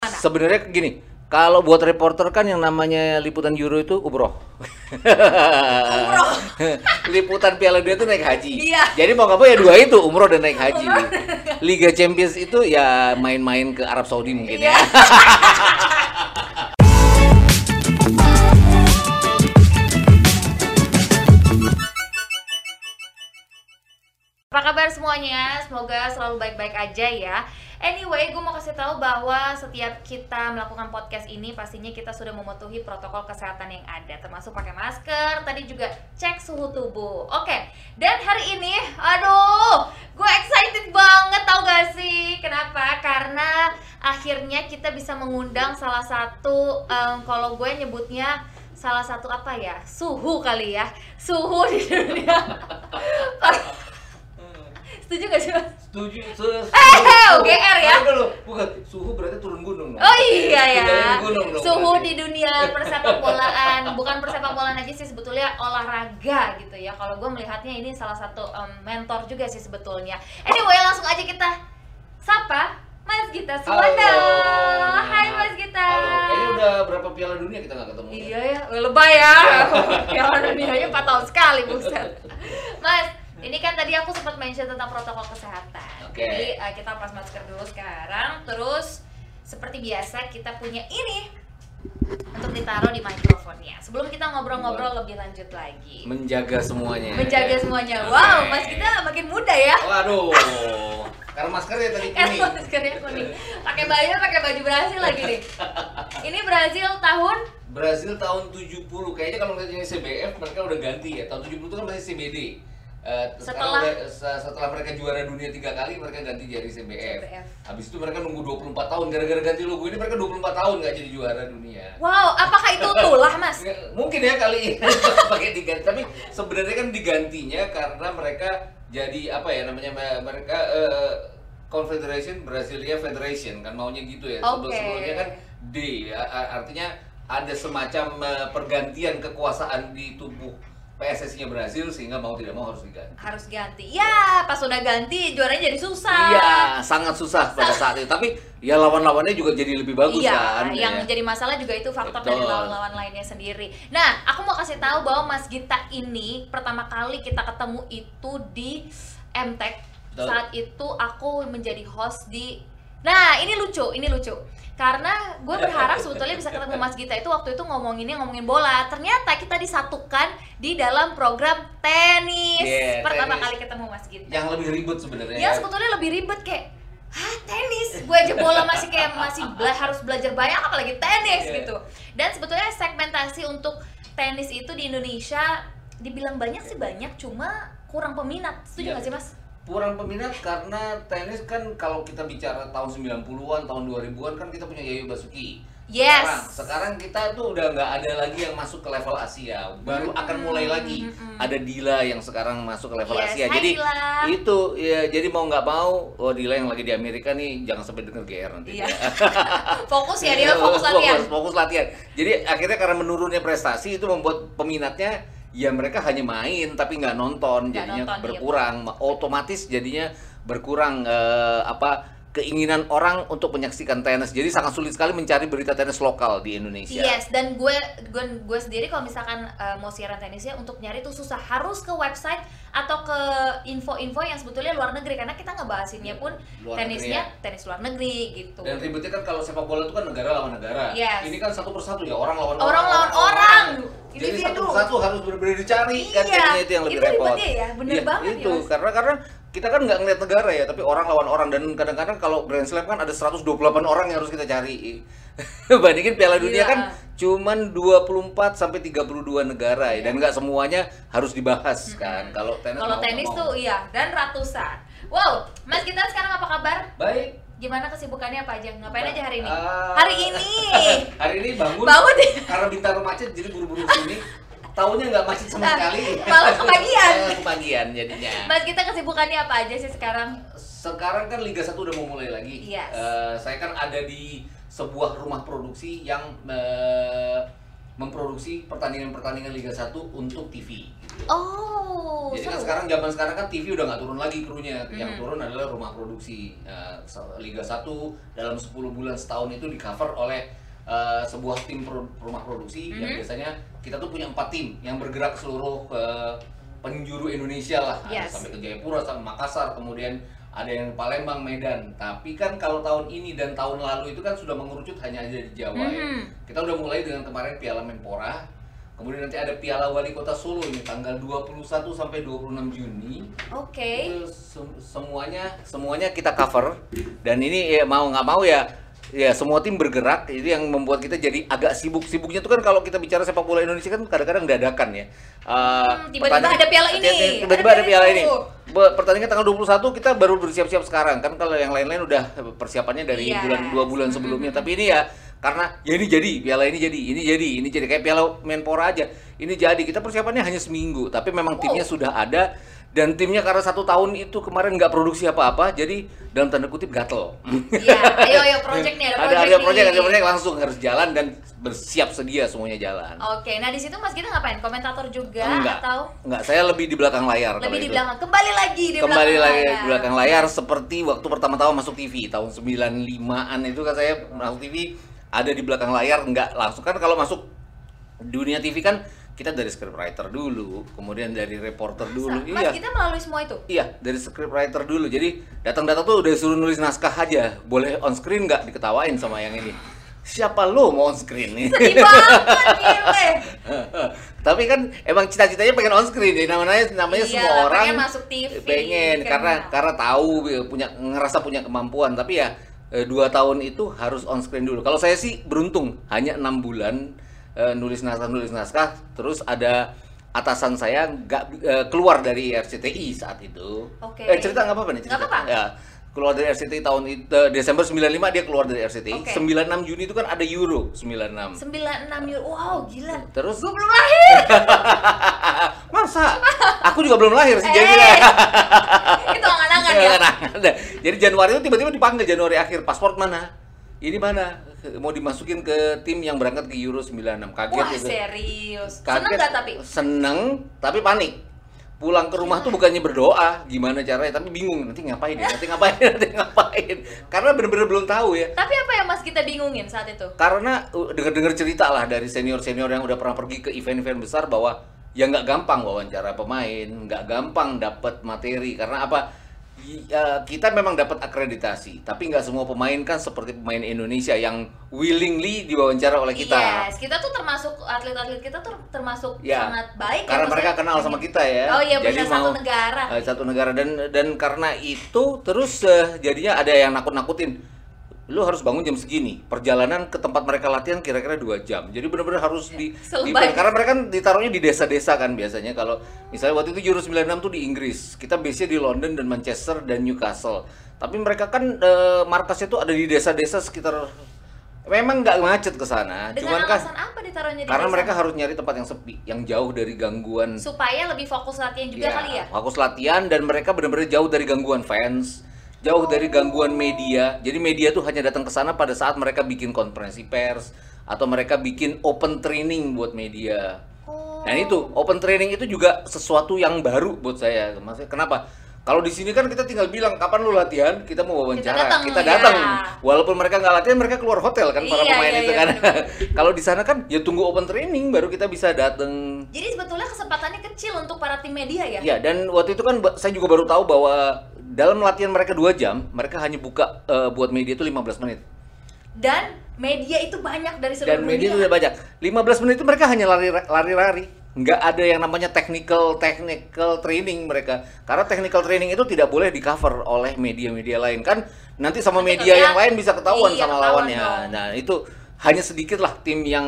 Sebenarnya gini, kalau buat reporter kan yang namanya liputan Euro itu umroh. Umroh. liputan Piala Dunia itu naik haji. Iya. Jadi mau nggak mau ya dua itu umroh dan naik haji. Liga Champions itu ya main-main ke Arab Saudi mungkin Iya. ya. semuanya? Semoga selalu baik-baik aja ya. Anyway, gue mau kasih tahu bahwa setiap kita melakukan podcast ini pastinya kita sudah mematuhi protokol kesehatan yang ada, termasuk pakai masker, tadi juga cek suhu tubuh. Oke, dan hari ini, aduh, gue excited banget tau gak sih? Kenapa? Karena akhirnya kita bisa mengundang salah satu, em, kalau gue nyebutnya salah satu apa ya? Suhu kali ya, suhu di dunia. Setuju gak sih mas? Setuju. se- Eh, suhu. UGR ya? Aduh, loh, bukan suhu berarti turun gunung. Oh iya ya, Tinggalin gunung suhu berarti. di dunia persepak bolaan, bukan persepak bolaan aja sih sebetulnya olahraga gitu ya. Kalau gue melihatnya ini salah satu em, mentor juga sih sebetulnya. Anyway, langsung aja kita sapa Mas Gita Suwana. Halo. Hai Mas Gita. Halo, kayaknya udah berapa Piala Dunia kita nggak ketemu? Iya ya, lebay ya. Piala dunianya 4 tahun sekali, buset. Mas, ini kan tadi aku sempat mention tentang protokol kesehatan. Oke. Jadi eh, kita pas masker dulu sekarang, terus seperti biasa kita punya ini untuk ditaruh di mikrofonnya. Sebelum kita ngobrol-ngobrol lebih lanjut lagi. Menjaga semuanya. Menjaga semuanya. Oke. Wow, Mas kita makin muda ya. Waduh. Karena maskernya tadi kuning. maskernya kuning. Pakai baju, pakai baju Brasil lagi nih. Ini Brazil tahun Brazil tahun 70 kayaknya kalau ngeliatnya CBF mereka udah ganti ya tahun 70 itu kan masih CBD Eh, Setelah- udah- se- setelah mereka juara dunia tiga kali mereka ganti jadi CBF. CBF. Habis itu mereka nunggu 24 tahun gara-gara ganti logo ini mereka 24 tahun nggak jadi juara dunia. Wow, apakah itu tulah, Mas? Mungkin ya kali ini pakai diganti tapi sebenarnya kan digantinya karena mereka jadi apa ya namanya me- mereka eh, Confederation Brasilia Federation kan maunya gitu ya. Sebelum- Oke. Sebelumnya kan D ya, artinya ada semacam eh, pergantian kekuasaan di tubuh PSSI-nya Brazil sehingga mau tidak mau harus diganti. harus ganti. Ya, pas udah ganti juaranya jadi susah. Iya, sangat susah pada saat itu. Tapi ya lawan-lawannya juga jadi lebih bagus Iya, kan. yang ya. jadi masalah juga itu faktor dari Betul. lawan-lawan lainnya sendiri. Nah, aku mau kasih tahu bahwa Mas Gita ini pertama kali kita ketemu itu di MTech. Betul. Saat itu aku menjadi host di Nah, ini lucu, ini lucu. Karena gue berharap sebetulnya bisa ketemu Mas Gita itu waktu itu ngomonginnya ngomongin bola. Ternyata kita disatukan di dalam program tenis. Iya, Pertama tenis. kali ketemu Mas Gita. yang lebih ribet sebenarnya. Ya ya. sebetulnya lebih ribet kayak Hah tenis, gue aja bola masih kayak masih bela- harus belajar banyak apalagi tenis Iya. gitu. Dan sebetulnya segmentasi untuk tenis itu di Indonesia dibilang banyak sih banyak, cuma kurang peminat. Setuju Iya. nggak sih mas? Kurang peminat karena tenis kan kalau kita bicara tahun 90-an, tahun 2000-an kan kita punya Yayu Basuki. Yes. Sekarang, sekarang kita tuh udah nggak ada lagi yang masuk ke level Asia. Baru akan mulai lagi. mm-mm. Ada Dila yang sekarang masuk ke level Yes, Asia. hai Jadi Dila. itu ya jadi mau nggak mau, oh Dila yang lagi di Amerika nih jangan sampai denger GR nanti. Iya. fokus ya dia fokus latihan. Fokus, fokus latihan. Jadi akhirnya karena menurunnya prestasi itu membuat peminatnya ya mereka hanya main tapi nggak nonton, Nggak jadinya nonton, iya. berkurang. Otomatis jadinya berkurang eh, apa keinginan orang untuk menyaksikan tenis. Jadi sangat sulit sekali mencari berita tenis lokal di Indonesia. Yes, dan gue gue gue sendiri kalau misalkan uh, mau siaran tenisnya untuk nyari tuh susah, harus ke website atau ke info-info yang sebetulnya luar negeri karena kita ngebahasinnya pun Luar tenisnya negeri ya. tenis luar negeri gitu. Dan ribetnya kan kalau sepak bola itu kan negara lawan negara. Yes. Ini kan satu persatu ya orang lawan Orang lawan orang. Jadi Individu. satu persatu harus benar-benar dicari kan Iya, jadinya itu yang lebih itu repot. ya, bener Iya, banget ya, itu Mas. karena karena kita kan nggak ngeliat negara ya, tapi orang lawan orang dan kadang-kadang kalau Grand Slam kan ada 128 orang yang harus kita cari. Bandingin Piala Dunia Iya. kan cuman 24 sampai 32 negara ya Iya. dan nggak semuanya harus dibahas kan. Kalau tenis Kalau tenis tuh iya dan ratusan. Wow, Mas kita sekarang apa kabar? baik. Gimana kesibukannya apa aja? Ngapain aja hari ini? Ah, hari ini. hari ini bangun. Bangun. Karena Bintaro macet jadi buru-buru sini. Taunya nggak macet sama Nah, sekali. malah kebagian. Malah kebagian jadinya. Mas kita kesibukannya apa aja sih sekarang? Sekarang kan Liga 1 udah mau mulai lagi. Yes. Eh, saya kan ada di sebuah rumah produksi yang eh, memproduksi pertandingan-pertandingan Liga 1 untuk TV. Oh, Jadi kan sekarang zaman sekarang kan TV udah nggak turun lagi krunya, yang Mhm. turun adalah rumah produksi. Nah, Liga 1 dalam 10 bulan setahun itu di cover oleh uh, sebuah tim pro- rumah produksi yang Mhm. biasanya kita tuh punya empat tim yang bergerak seluruh uh, penjuru Indonesia lah, Ada Yes. sampai ke Jayapura, sampai Makassar, kemudian ada yang Palembang, Medan. Tapi kan kalau tahun ini dan tahun lalu itu kan sudah mengerucut hanya ada di Jawa ya. Mhm. Kita udah mulai dengan kemarin Piala Menpora. Kemudian nanti ada Piala Wali Kota Solo ini tanggal 21 sampai 26 Juni. Oke. Itu sem- semuanya semuanya kita cover. Dan ini ya mau nggak mau ya ya semua tim bergerak. Itu yang membuat kita jadi agak sibuk. Sibuknya tuh kan kalau kita bicara sepak bola Indonesia kan kadang-kadang dadakan ya. Uh, Hmm, tiba-tiba pertandingan- ada piala ini, tiba-tiba ada ada piala ini. Itu. Pertandingan tanggal 21 kita baru bersiap-siap sekarang. Kan kalau yang lain-lain udah persiapannya dari Yes. bulan dua bulan sebelumnya. tapi ini ya karena ya ini jadi piala ini jadi ini jadi ini jadi. Kayak piala Menpora aja. Ini jadi. Kita persiapannya hanya seminggu. Tapi memang timnya Oh. sudah ada. Dan timnya karena satu tahun itu kemarin nggak produksi apa-apa jadi dalam tanda kutip gatel. Iya, ayo ayo project nih, ada ada project ada nih. project ada project. Langsung harus jalan dan bersiap sedia semuanya jalan. Oke, nah di situ Mas Gita ngapain? Komentator juga enggak. atau? Enggak. Saya lebih di belakang layar lebih di itu. belakang? Kembali lagi di kembali belakang lagi layar. di belakang layar seperti waktu pertama-tama masuk TV tahun 95-an itu kan saya masuk TV ada di belakang layar nggak langsung. Kan kalau masuk dunia TV kan kita dari scriptwriter dulu kemudian dari reporter dulu. Mas iya. Gita melalui semua itu? iya dari scriptwriter dulu. Jadi datang-datang tuh udah suruh nulis naskah aja. Boleh on screen nggak diketawain sama yang ini? Siapa lo mau on screen nih? Sedih banget, gile. tapi kan emang cita-citanya pengen on screen. Ya namanya namanya Iya, semua orang pengen masuk TV, pengen. karena karena tahu ya, punya ngerasa punya kemampuan. Tapi ya eh, dua tahun itu harus on screen dulu kalau saya sih beruntung hanya enam bulan eh, nulis naskah nulis naskah terus ada atasan saya nggak eh, keluar dari RCTI saat itu Oke. eh, cerita nggak apa-apa nih cerita Nggak apa-apa. ya keluar dari RCTI tahun itu eh, Desember 95 dia keluar dari RCTI Oke. 96 Juni itu kan ada Euro 96 96 euro. Wow, gila. Terus? gue belum lahir. Masa? Aku juga belum lahir sih Eh, jadi. itu angan-angan ya. Ada. Jadi Januari itu tiba-tiba dipanggil Januari akhir paspor mana? Ini mana? Mau dimasukin ke tim yang berangkat ke Euro 96. Kaget Wah, itu. serius. Kaget. Seneng gak tapi? Seneng, tapi panik. Pulang ke rumah tuh bukannya berdoa, gimana caranya, tapi bingung nanti ngapain ya, nanti ngapain, nanti ngapain. Karena bener-bener belum tahu ya. Tapi apa yang Mas kita bingungin saat itu? Karena uh, dengar-dengar cerita lah dari senior-senior yang udah pernah pergi ke event-event besar bahwa ya nggak gampang wawancara pemain, nggak gampang dapat materi karena apa? Ya, kita memang dapat akreditasi, tapi nggak semua pemain kan seperti pemain Indonesia yang willingly diwawancara oleh kita. Yes, kita tuh termasuk atlet-atlet kita tuh termasuk Ya, sangat baik ya, karena maksudnya. mereka kenal sama kita ya. Oh iya, Jadi benar satu mau- negara. Eh, satu negara dan dan karena itu terus eh, jadinya ada yang nakut-nakutin. Lu harus bangun jam segini. Perjalanan ke tempat mereka latihan kira-kira dua jam. Jadi benar-benar harus di, di Selebay. karena mereka kan ditaruhnya di desa-desa kan biasanya kalau misalnya waktu itu Euro 96 tuh di Inggris. Kita base di London dan Manchester dan Newcastle. Tapi mereka kan eh, markasnya tuh ada di desa-desa sekitar memang nggak macet ke sana. Cuman kan alasan apa ditaruhnya di karena desa? mereka harus nyari tempat yang sepi, yang jauh dari gangguan supaya lebih fokus latihan juga Iya, kali ya. Fokus latihan dan mereka benar-benar jauh dari gangguan fans, jauh dari gangguan media. Jadi media tuh hanya datang ke sana pada saat mereka bikin konferensi pers atau mereka bikin open training buat media. Dan itu open training itu juga sesuatu yang baru buat saya. Maksudnya kenapa? Kalau di sini kan kita tinggal bilang kapan lu latihan, kita mau wawancara, Kita datang, ya. Walaupun mereka nggak latihan, mereka keluar hotel kan para Iya, pemain iya, itu iya, kan. Kalau di sana kan ya tunggu open training baru kita bisa datang Jadi sebetulnya kesempatannya kecil untuk para tim media ya. Ya, dan waktu itu kan saya juga baru tahu bahwa dalam latihan mereka dua jam, mereka hanya buka eh, buat media itu 15 menit. Dan media itu banyak dari seluruh Dan media itu dunia. udah banyak. 15 menit itu mereka hanya lari- lari-lari. Nggak ada yang namanya technical technical training mereka. Karena technical training itu tidak boleh di cover oleh media-media lain kan. Nanti sama Nanti media kalian- yang lain bisa ketahuan Iya, sama ketahuan lawannya. dong. Nah, itu hanya sedikit lah tim yang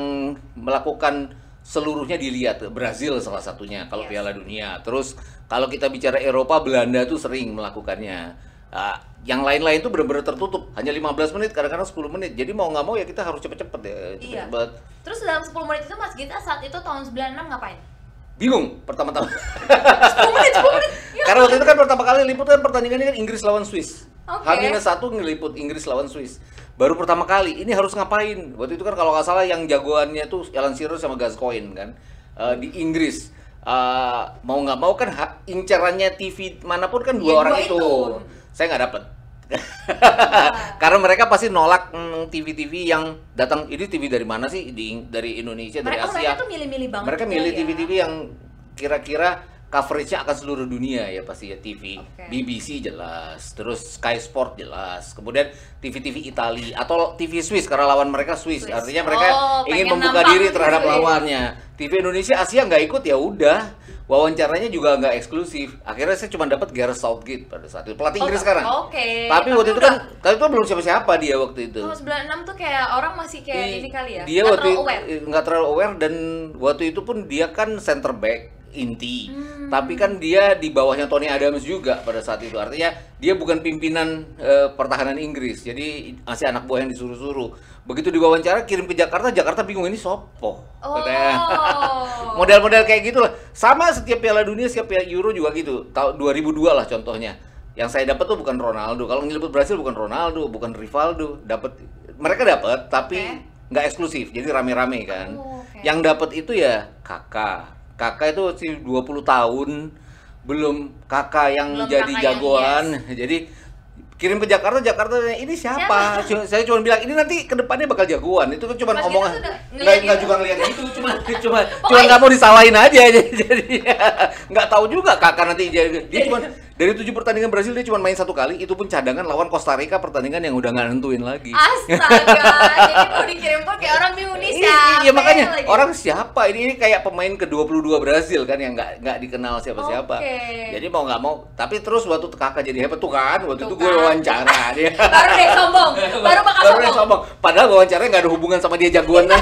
melakukan seluruhnya dilihat. Brazil salah satunya kalau Yes. Piala Dunia. Terus kalau kita bicara Eropa, Belanda tuh sering melakukannya. Ah, yang lain-lain tuh benar-benar tertutup. Hanya 15 menit, kadang-kadang 10 menit. Jadi mau nggak mau ya kita harus cepet-cepet ya. Iya. cepet-cepet. Terus dalam 10 menit itu Mas Gita saat itu tahun 96 ngapain? Bingung pertama-tama. 10 menit, 10 menit. Ya. Karena waktu itu kan pertama kali liput kan pertandingannya kan Inggris lawan Swiss. Oke. H-1 ngeliput Inggris lawan Swiss. Baru pertama kali, ini harus ngapain? Waktu itu kan kalau nggak salah yang jagoannya tuh Alan Shearer sama Gascoigne kan eh, di Inggris. Eh, mau nggak mau kan incarannya TV mana pun kan dua Iya, orang dua itu. itu. Saya nggak dapet. Karena mereka pasti nolak mm, TV-TV yang datang ini TV dari mana sih? Di, dari Indonesia, dari Mereka Asia. mereka tuh milih-milih banget. Mereka milih ya. TV-TV yang kira-kira coverage-nya akan seluruh dunia ya pasti ya TV. Oke. BBC jelas, terus Sky Sport jelas. Kemudian TV-TV Itali atau TV Swiss karena lawan mereka Swiss. Swiss. Artinya mereka Oh, ingin membuka diri terhadap ya. lawannya. TV Indonesia Asia nggak ikut ya udah. Wawancaranya juga nggak eksklusif. Akhirnya saya cuma dapat Gareth Southgate pada saat itu. Pelatih Oh, Inggris sekarang. Oke. Tapi waktu itu kan, tapi itu belum siapa-siapa dia waktu itu. Oh, 96 tuh kayak orang masih kayak Di- ini kali ya. Dia Nggak waktu terlalu aware. nggak terlalu aware dan waktu itu pun dia kan center back inti. Hmm. Tapi kan dia di bawahnya Tony Adams juga pada saat itu. Artinya dia bukan pimpinan eh, pertahanan Inggris. Jadi masih anak buah yang disuruh-suruh. Begitu diwawancara kirim ke Jakarta, Jakarta bingung ini sopo. Oh. Model-model kayak gitu lah. Sama setiap Piala Dunia, setiap Piala Euro juga gitu. Tahun 2002 lah contohnya. Yang saya dapat tuh bukan Ronaldo. Kalau ngeliput Brasil bukan Ronaldo, bukan Rivaldo. Dapat mereka dapat tapi nggak eksklusif. Jadi rame-rame kan. Oh, oke. Yang dapat itu ya kakak. Kakak itu sih 20 tahun belum kakak yang Belum jadi kakak yang jagoan. Jadi kirim ke Jakarta, Jakarta ini siapa? Cuma- Saya cuma bilang ini nanti ke depannya bakal jagoan. Itu kan cuma omongan. Nggak nggak gitu? juga ngeliat itu, cuma cuma cuma nggak mau disalahin aja jadi nggak tahu juga kakak nanti dia, dia cuma dari tujuh pertandingan Brasil dia cuma main satu kali itu pun cadangan lawan Costa Rica pertandingan yang udah nggak nentuin lagi. Astaga, jadi mau dikirim kayak orang bingung nih Iya, siapa iya makanya lagi. orang siapa ini ini kayak pemain ke-22 Brasil kan yang nggak nggak dikenal siapa-siapa. Oke. Jadi mau nggak mau, tapi terus waktu kakak jadi hebat tuh kan, waktu Tuh itu gue kan. Wawancara dia. baru deh sombong, baru bakal Baru sombong. sombong. Padahal wawancaranya nggak ada hubungan sama dia jagoan.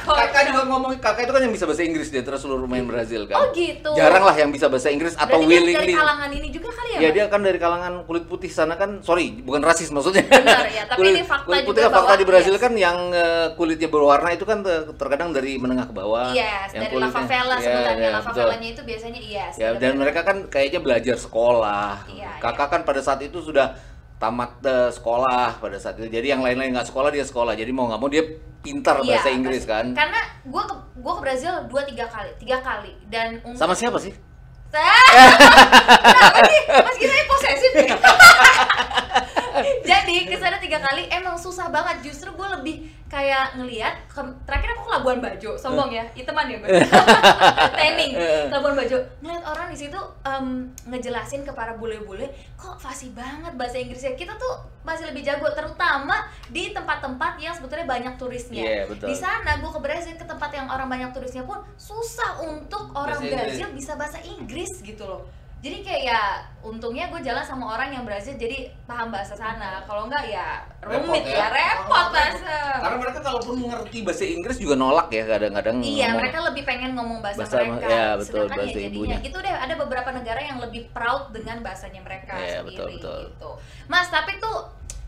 Kok- kakak juga ngomong, kakak itu kan yang bisa bahasa Inggris dia terus seluruh main Brazil kan. Oh gitu. Jarang lah yang bisa bahasa Inggris atau Berarti willingly. dari kalangan ini juga kali ya? Ya Mas? dia kan dari kalangan kulit putih sana kan, sorry bukan rasis maksudnya. Benar, ya, tapi kulit, ini fakta kulit juga putih kan fakta di Brasil yes. kan yang eh, kulitnya berwarna itu kan te- terkadang dari menengah ke bawah. Yes, yang dari La Favela ya, sebutannya. ya, La betul. Favelanya itu biasanya yes. Ya dan benar-benar. mereka kan kayaknya belajar sekolah. Iya, Kakak kan pada saat itu sudah tamat eh, sekolah pada saat itu. Jadi yang lain-lain nggak sekolah dia sekolah. Jadi mau nggak mau dia pintar Iya, bahasa Inggris kan. Karena gua ke gua ke Brazil dua tiga kali, tiga kali dan untuk Sama siapa sih? Kenapa sih? Mas Gita ini posesif ya? Jadi ke sana tiga kali emang susah banget. Justru gue lebih kayak ngelihat terakhir aku ke Labuan Bajo, sombong ya, iteman ya gue. Tanning, Labuan Bajo. Ngeliat orang di situ em, ngejelasin ke para bule-bule, kok fasih banget bahasa Inggrisnya. Kita tuh masih lebih jago, terutama di tempat-tempat yang sebetulnya banyak turisnya. Iya, betul. Di sana gue ke Brazil ke tempat yang orang banyak turisnya pun susah untuk orang. Brazil bisa bahasa Inggris gitu loh jadi kayak ya untungnya gue jalan sama orang yang Brazil jadi paham bahasa sana kalau enggak ya rumit Repot ya, repot bahasa Karena mereka kalaupun mengerti bahasa Inggris juga nolak ya kadang-kadang. iya ngomong. mereka lebih pengen ngomong bahasa, Bahasa- mereka ya, betul, sedangkan bahasa ya jadinya ibunya. gitu deh ada beberapa negara yang lebih proud dengan bahasanya mereka Iya, sendiri betul, betul. gitu mas tapi tuh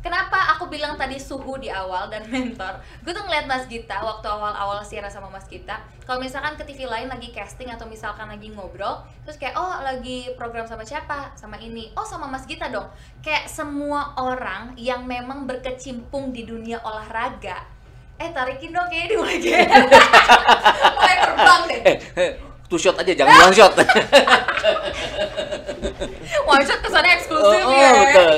Kenapa aku bilang tadi suhu di awal dan mentor? Gue tuh ngeliat Mas Gita waktu awal-awal siaran sama Mas Gita. Kalau misalkan ke TV lain lagi casting atau misalkan lagi ngobrol, terus kayak oh lagi program sama siapa? Sama ini. Oh sama Mas Gita dong. Kayak semua orang yang memang berkecimpung di dunia olahraga. Eh tarikin dong kayaknya dia mulai terbang deh. Two shot aja jangan one shot. One shot kesannya eksklusif Oh, oh, ya. betul.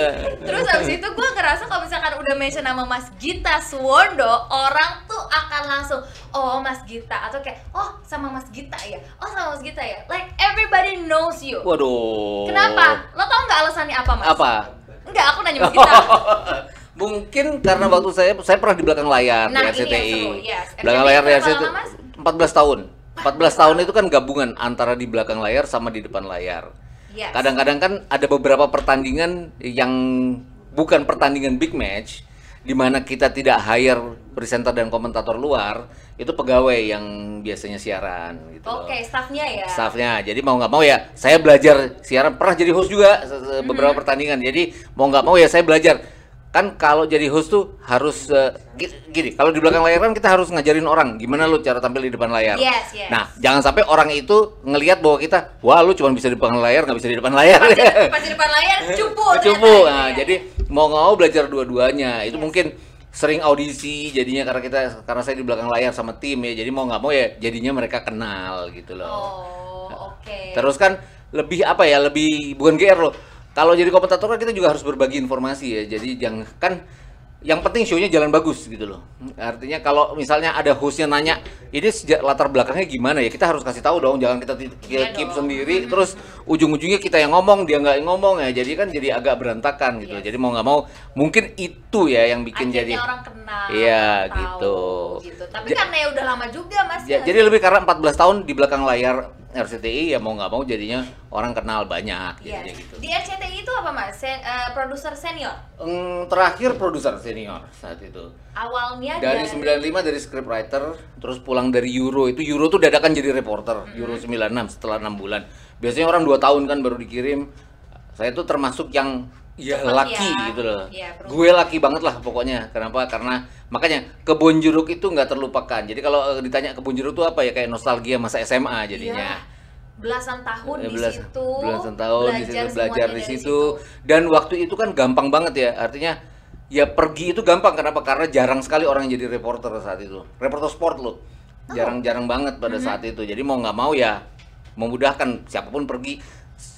Terus habis itu gue ngerasa kalau misalkan udah mention nama Mas Gita Suwondo, orang tuh akan langsung oh Mas Gita atau kayak oh sama Mas Gita ya, oh sama Mas Gita ya. Like everybody knows you. Waduh. Kenapa? Lo tau nggak alasannya apa Mas? Apa? Enggak, aku nanya Mas Gita. Mungkin karena waktu saya saya pernah di belakang layar Nah, di ini yang RCTI. seru, yes. Belakang RCTI layar di RCTI lama, Mas? 14 tahun. 14 tahun itu kan gabungan antara di belakang layar sama di depan layar. Yes. Kadang-kadang kan ada beberapa pertandingan yang bukan pertandingan big match di mana kita tidak hire presenter dan komentator luar, itu pegawai yang biasanya siaran gitu. Oke, staffnya ya. staffnya jadi mau nggak mau ya saya belajar siaran pernah jadi host juga se- beberapa Mhm. pertandingan jadi mau nggak mau ya saya belajar kan kalau jadi host tuh harus uh, gini kalau di belakang layar kan kita harus ngajarin orang gimana lu cara tampil di depan layar yes, yes. nah jangan sampai orang itu ngelihat bahwa kita wah lu cuma bisa di belakang layar nggak bisa di depan layar pas di, pas di depan layar cupu cupu nah, ya. jadi mau nggak mau belajar dua-duanya itu yes. mungkin sering audisi jadinya karena kita karena saya di belakang layar sama tim ya jadi mau nggak mau ya jadinya mereka kenal gitu loh oh, oke okay. terus kan lebih apa ya lebih bukan GR loh kalau jadi komentator kan kita juga harus berbagi informasi ya. Jadi jangan kan yang penting show-nya jalan bagus gitu loh. Artinya kalau misalnya ada hostnya nanya, ini sejak latar belakangnya gimana ya, kita harus kasih tahu dong, jangan kita ya keep sendiri, terus ujung-ujungnya kita yang ngomong, dia nggak ngomong ya, jadi kan jadi agak berantakan gitu. Yes. Jadi mau nggak mau, mungkin itu ya yang bikin Akhirnya jadi orang kenal, iya gitu. gitu. Tapi ja karena ya udah lama juga mas. Ya, jadi lebih karena 14 tahun di belakang layar RCTI ya mau nggak mau jadinya orang kenal banyak yes. gitu. Di RCTI itu apa mas? Se uh, produser senior? Mm, terakhir produser senior saat itu. Awalnya dari, dari 95 dari scriptwriter, terus pulang dari Euro itu Euro tuh dadakan jadi reporter mm -hmm. Euro 96 setelah enam bulan. Biasanya orang dua tahun kan baru dikirim. Saya itu termasuk yang ya laki ya. gitu loh. Ya, gue laki banget lah pokoknya. Kenapa? Karena makanya kebun jeruk itu nggak terlupakan. Jadi kalau uh, ditanya kebun jeruk itu apa ya kayak nostalgia masa SMA jadinya. Ya. Belasan tahun ya, belas, di situ. Belasan tahun di situ belajar di situ. situ. Dan waktu itu kan gampang banget ya. Artinya ya pergi itu gampang kenapa? Karena jarang sekali orang yang jadi reporter saat itu. Reporter sport loh. Jarang-jarang banget pada mm -hmm. saat itu. Jadi mau nggak mau ya memudahkan siapa pun pergi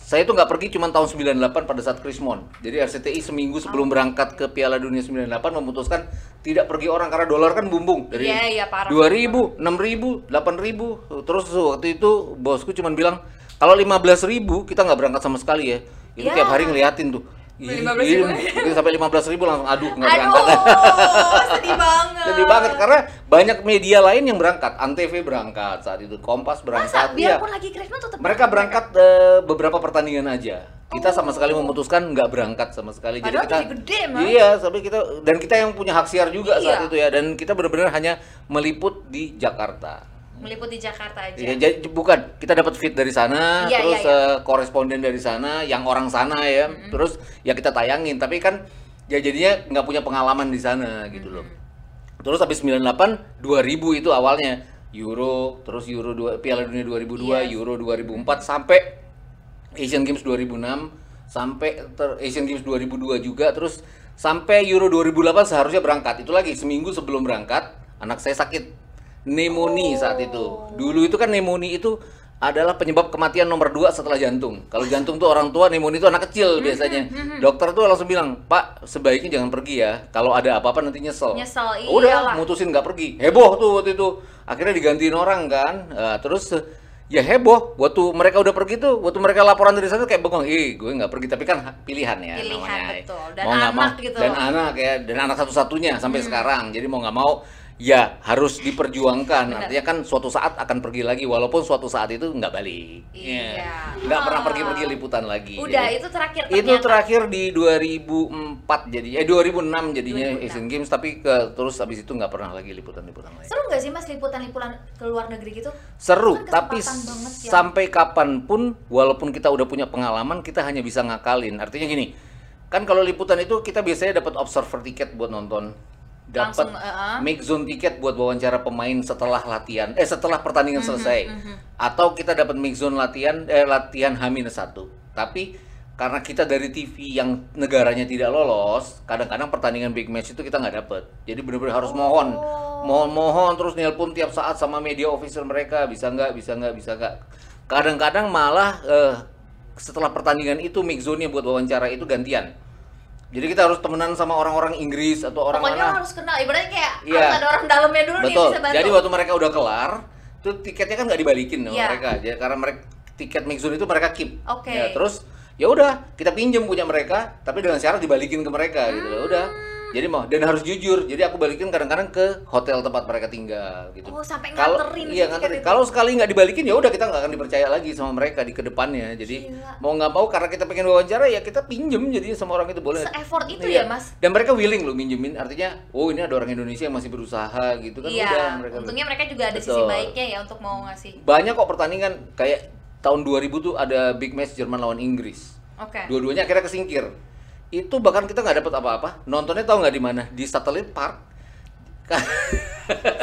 saya itu nggak pergi cuma tahun 98 pada saat Krismon. Jadi RCTI seminggu sebelum berangkat ke Piala Dunia 98 memutuskan tidak pergi orang karena dolar kan bumbung dari yeah, yeah, parah. 2000, 6000, 8000. Terus waktu itu bosku cuma bilang kalau 15000 kita nggak berangkat sama sekali ya. Itu yeah. tiap hari ngeliatin tuh lima belas ribu sampai lima belas ribu langsung aduh nggak berangkat sedih banget sedih banget karena banyak media lain yang berangkat antv berangkat saat itu kompas berangkat Masa? biarpun ya. lagi Krisma tetap mereka berangkat uh, beberapa pertandingan aja kita sama sekali oh. memutuskan nggak berangkat sama sekali Padahal jadi kita gede, mas. iya sampai kita dan kita yang punya hak siar juga iya. saat itu ya dan kita benar-benar hanya meliput di Jakarta meliput di Jakarta aja. Ya, jadi bukan kita dapat fit dari sana, ya, terus ya, ya. Uh, koresponden dari sana, yang orang sana ya, mm -hmm. terus ya kita tayangin. Tapi kan ya jadinya nggak punya pengalaman di sana gitu loh. Terus habis 98, 2000 itu awalnya Euro, terus Euro 2, Piala Dunia 2002, yes. Euro 2004 sampai Asian Games 2006, sampai ter, Asian Games 2002 juga, terus sampai Euro 2008 seharusnya berangkat. Itu lagi seminggu sebelum berangkat, anak saya sakit pneumonia saat itu. Dulu itu kan pneumonia itu adalah penyebab kematian nomor dua setelah jantung. Kalau jantung tuh orang tua, pneumonia itu anak kecil biasanya. Dokter tuh langsung bilang, Pak, sebaiknya jangan pergi ya. Kalau ada apa-apa nanti nyesel. Nyesel, iya. Udah, mutusin nggak pergi. Heboh tuh waktu itu. Akhirnya digantiin orang kan. Uh, terus ya heboh. Waktu mereka udah pergi tuh, waktu mereka laporan dari sana kayak bengong. Ih, gue nggak pergi. Tapi kan pilihan ya pilihan, namanya. Betul. Dan mau anak mau. gitu. Dan anak ya, dan anak satu-satunya sampai hmm. sekarang. Jadi mau nggak mau ya harus diperjuangkan. Bener. Artinya kan suatu saat akan pergi lagi walaupun suatu saat itu nggak balik. Iya. Ya. Nggak oh. pernah pergi-pergi liputan lagi. Udah jadi, itu terakhir. Ternyata. Itu terakhir di 2004 jadi eh 2006 jadinya 2006. Asian Games tapi ke terus habis itu nggak pernah lagi liputan-liputan lain. Seru nggak sih Mas liputan-liputan ke luar negeri gitu? Seru, kan tapi ya. sampai kapan pun walaupun kita udah punya pengalaman kita hanya bisa ngakalin. Artinya gini, kan kalau liputan itu kita biasanya dapat observer tiket buat nonton dapat uh, make zone tiket buat wawancara pemain setelah latihan eh setelah pertandingan uh-huh, selesai. uh-huh. atau kita dapat make zone latihan eh latihan H-1 tapi karena kita dari TV yang negaranya tidak lolos kadang-kadang pertandingan big match itu kita nggak dapet. Jadi benar-benar harus oh. mohon. Mohon mohon terus nelpon tiap saat sama media official mereka bisa nggak bisa nggak bisa nggak. Kadang-kadang malah uh, setelah pertandingan itu make zone-nya buat wawancara itu gantian jadi kita harus temenan sama orang-orang Inggris atau orang Pokoknya mana. harus kenal. Ibaratnya kayak ya. harus ada orang dalamnya dulu Betul. nih bisa bantu. Jadi waktu mereka udah kelar, tuh tiketnya kan nggak dibalikin sama ya. mereka. Jadi karena mereka tiket Mixun itu mereka keep. Oke. Okay. Ya, terus ya udah kita pinjam punya mereka, tapi dengan syarat dibalikin ke mereka hmm. gitu loh. Udah jadi mau dan harus jujur jadi aku balikin kadang-kadang ke hotel tempat mereka tinggal gitu oh sampai nganterin iya nganterin kalau sekali nggak dibalikin ya udah kita nggak akan dipercaya lagi sama mereka di ke depannya jadi Gila. mau nggak mau karena kita pengen wawancara ya kita pinjem jadi sama orang itu boleh se-effort itu iya. ya mas dan mereka willing loh minjemin artinya oh ini ada orang Indonesia yang masih berusaha gitu kan iya. udah mereka untungnya mereka juga ada Betul. sisi baiknya ya untuk mau ngasih banyak kok pertandingan kayak tahun 2000 tuh ada big match Jerman lawan Inggris Oke. Okay. Dua-duanya akhirnya kesingkir itu bahkan kita nggak dapat apa-apa. Nontonnya tahu nggak di mana? Di Satellite Park.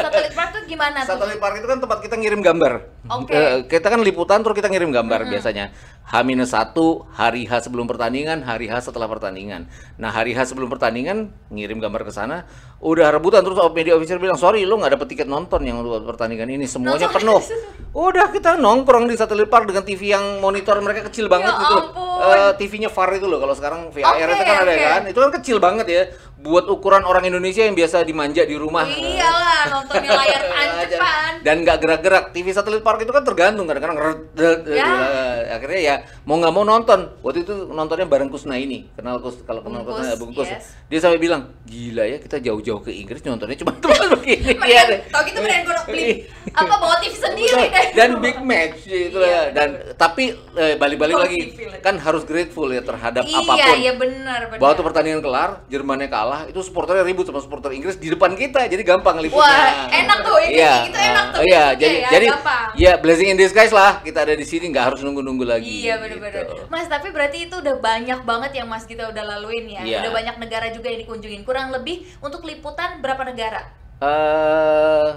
Satelit Park tuh gimana tuh? Satellite Park itu kan tempat kita ngirim gambar. Oke. Eh, kita kan liputan terus kita ngirim gambar biasanya. H-1 hari H sebelum pertandingan, hari H setelah pertandingan. Nah, hari H sebelum pertandingan ngirim gambar ke sana, udah rebutan terus media official bilang, "Sorry, lu nggak dapet tiket nonton yang buat pertandingan ini, semuanya Nonton penuh." Udah kita nongkrong di Satellite Park dengan TV yang monitor mereka kecil banget Ya gitu. ampun. Eh, TV-nya VAR itu loh kalau sekarang VAR Oke, itu kan ada oke. kan. Itu kan kecil banget ya buat ukuran orang Indonesia yang biasa dimanja di rumah. Iyalah, nontonnya layar tancepan. dan nggak gerak-gerak TV satelit park itu kan tergantung kadang-kadang Ya. eh, akhirnya ya mau nggak mau nonton waktu itu nontonnya bareng Kusna ini kenal Kus kalau kenal Bungkus, Kusna Bungkus yes. dia sampai bilang gila ya kita jauh-jauh ke Inggris nontonnya cuma tempat begini Iya deh. tau gitu mendingan gue beli apa bawa TV sendiri deh. dan big match gitu Iya. ya dan tapi eh, balik-balik Oh, lagi kan harus grateful ya terhadap Iya, apa pun iya benar, benar. Waktu pertandingan kelar, Jermannya kalah, itu supporternya ribut sama supporter Inggris di depan kita, jadi gampang ngeliputnya. Wah, enak tuh, ini iya, gitu enak tuh Iya, jadi ya, jadi gampang. Ya blessing in disguise lah, kita ada di sini nggak harus nunggu-nunggu lagi. Iya bener-bener gitu. Mas tapi berarti itu udah banyak banget yang Mas kita udah laluin ya Iya. Udah banyak negara juga yang dikunjungin Kurang lebih untuk liputan berapa negara? Eh,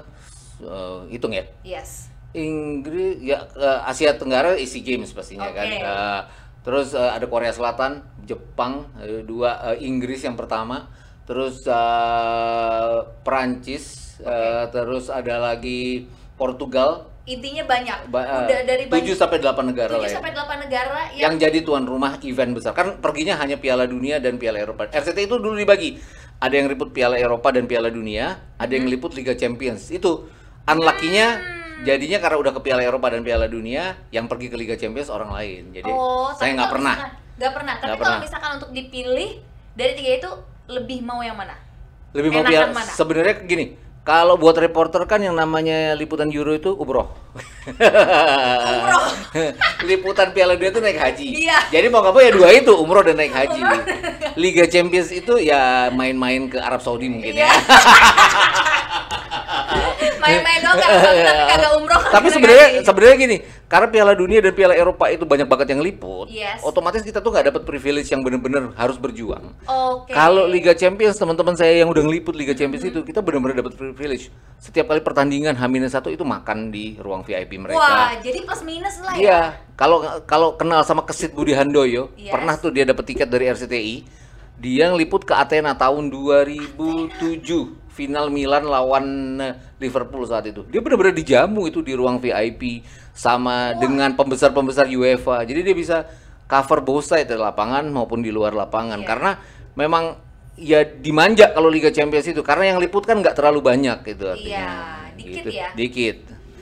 eh, hitung ya. Yes Inggris ya eh, Asia Tenggara isi games pastinya kan. Oke. Eh, terus eh, ada Korea Selatan, Jepang, eh, dua eh, Inggris yang pertama, terus eh, Perancis, eh, terus ada lagi Portugal. Intinya banyak Ba- eh, Udah dari 7 banyak sampai 8 negara 7 lah ya. sampai 8 negara yang yang, jadi tuan rumah event besar. Kan perginya hanya Piala Dunia dan Piala Eropa. RCT itu dulu dibagi. Ada yang liput Piala Eropa dan Piala Dunia, ada Hmm. yang liput Liga Champions. Itu unlucky-nya jadinya karena udah ke Piala Eropa dan Piala Dunia, yang pergi ke Liga Champions orang lain. Jadi Oh, saya nggak pernah. Nggak pernah Tapi Nggak kalau pernah. misalkan untuk dipilih Dari tiga itu lebih mau yang mana? Lebih mau Enakan Piala. mana? Sebenarnya gini, kalau buat reporter kan yang namanya liputan Euro itu umroh. Umroh. liputan Piala Dunia itu naik haji. Iya. Jadi mau nggak mau ya dua itu umroh dan naik haji. Liga Champions itu ya main-main ke Arab Saudi mungkin Iya. ya. Main-main doang kan Tapi kagak umroh Tapi sebenarnya sebenarnya gini, karena Piala Dunia dan Piala Eropa itu banyak banget yang liput, Yes. otomatis kita tuh nggak dapat privilege yang bener-bener harus berjuang. Oke Kalau Liga Champions teman-teman saya yang udah ngeliput Liga Champions itu kita benar-benar dapat privilege. Setiap kali pertandingan H-1 itu makan di ruang VIP mereka. Wah jadi plus minus lah ya Iya, kalau kalau kenal sama Kesit Budi Handoyo, Yes. pernah tuh dia dapat tiket dari RCTI. Dia ngeliput ke Athena tahun 2007, final Milan lawan eh, Liverpool saat itu. Dia benar-benar dijamu itu di ruang VIP sama dengan pembesar-pembesar UEFA. Jadi dia bisa cover both side dari lapangan maupun di luar lapangan Iya. karena memang ya dimanja kalau Liga Champions itu karena yang liput kan nggak terlalu banyak gitu artinya. Iya, dikit Gitu. ya. Dikit.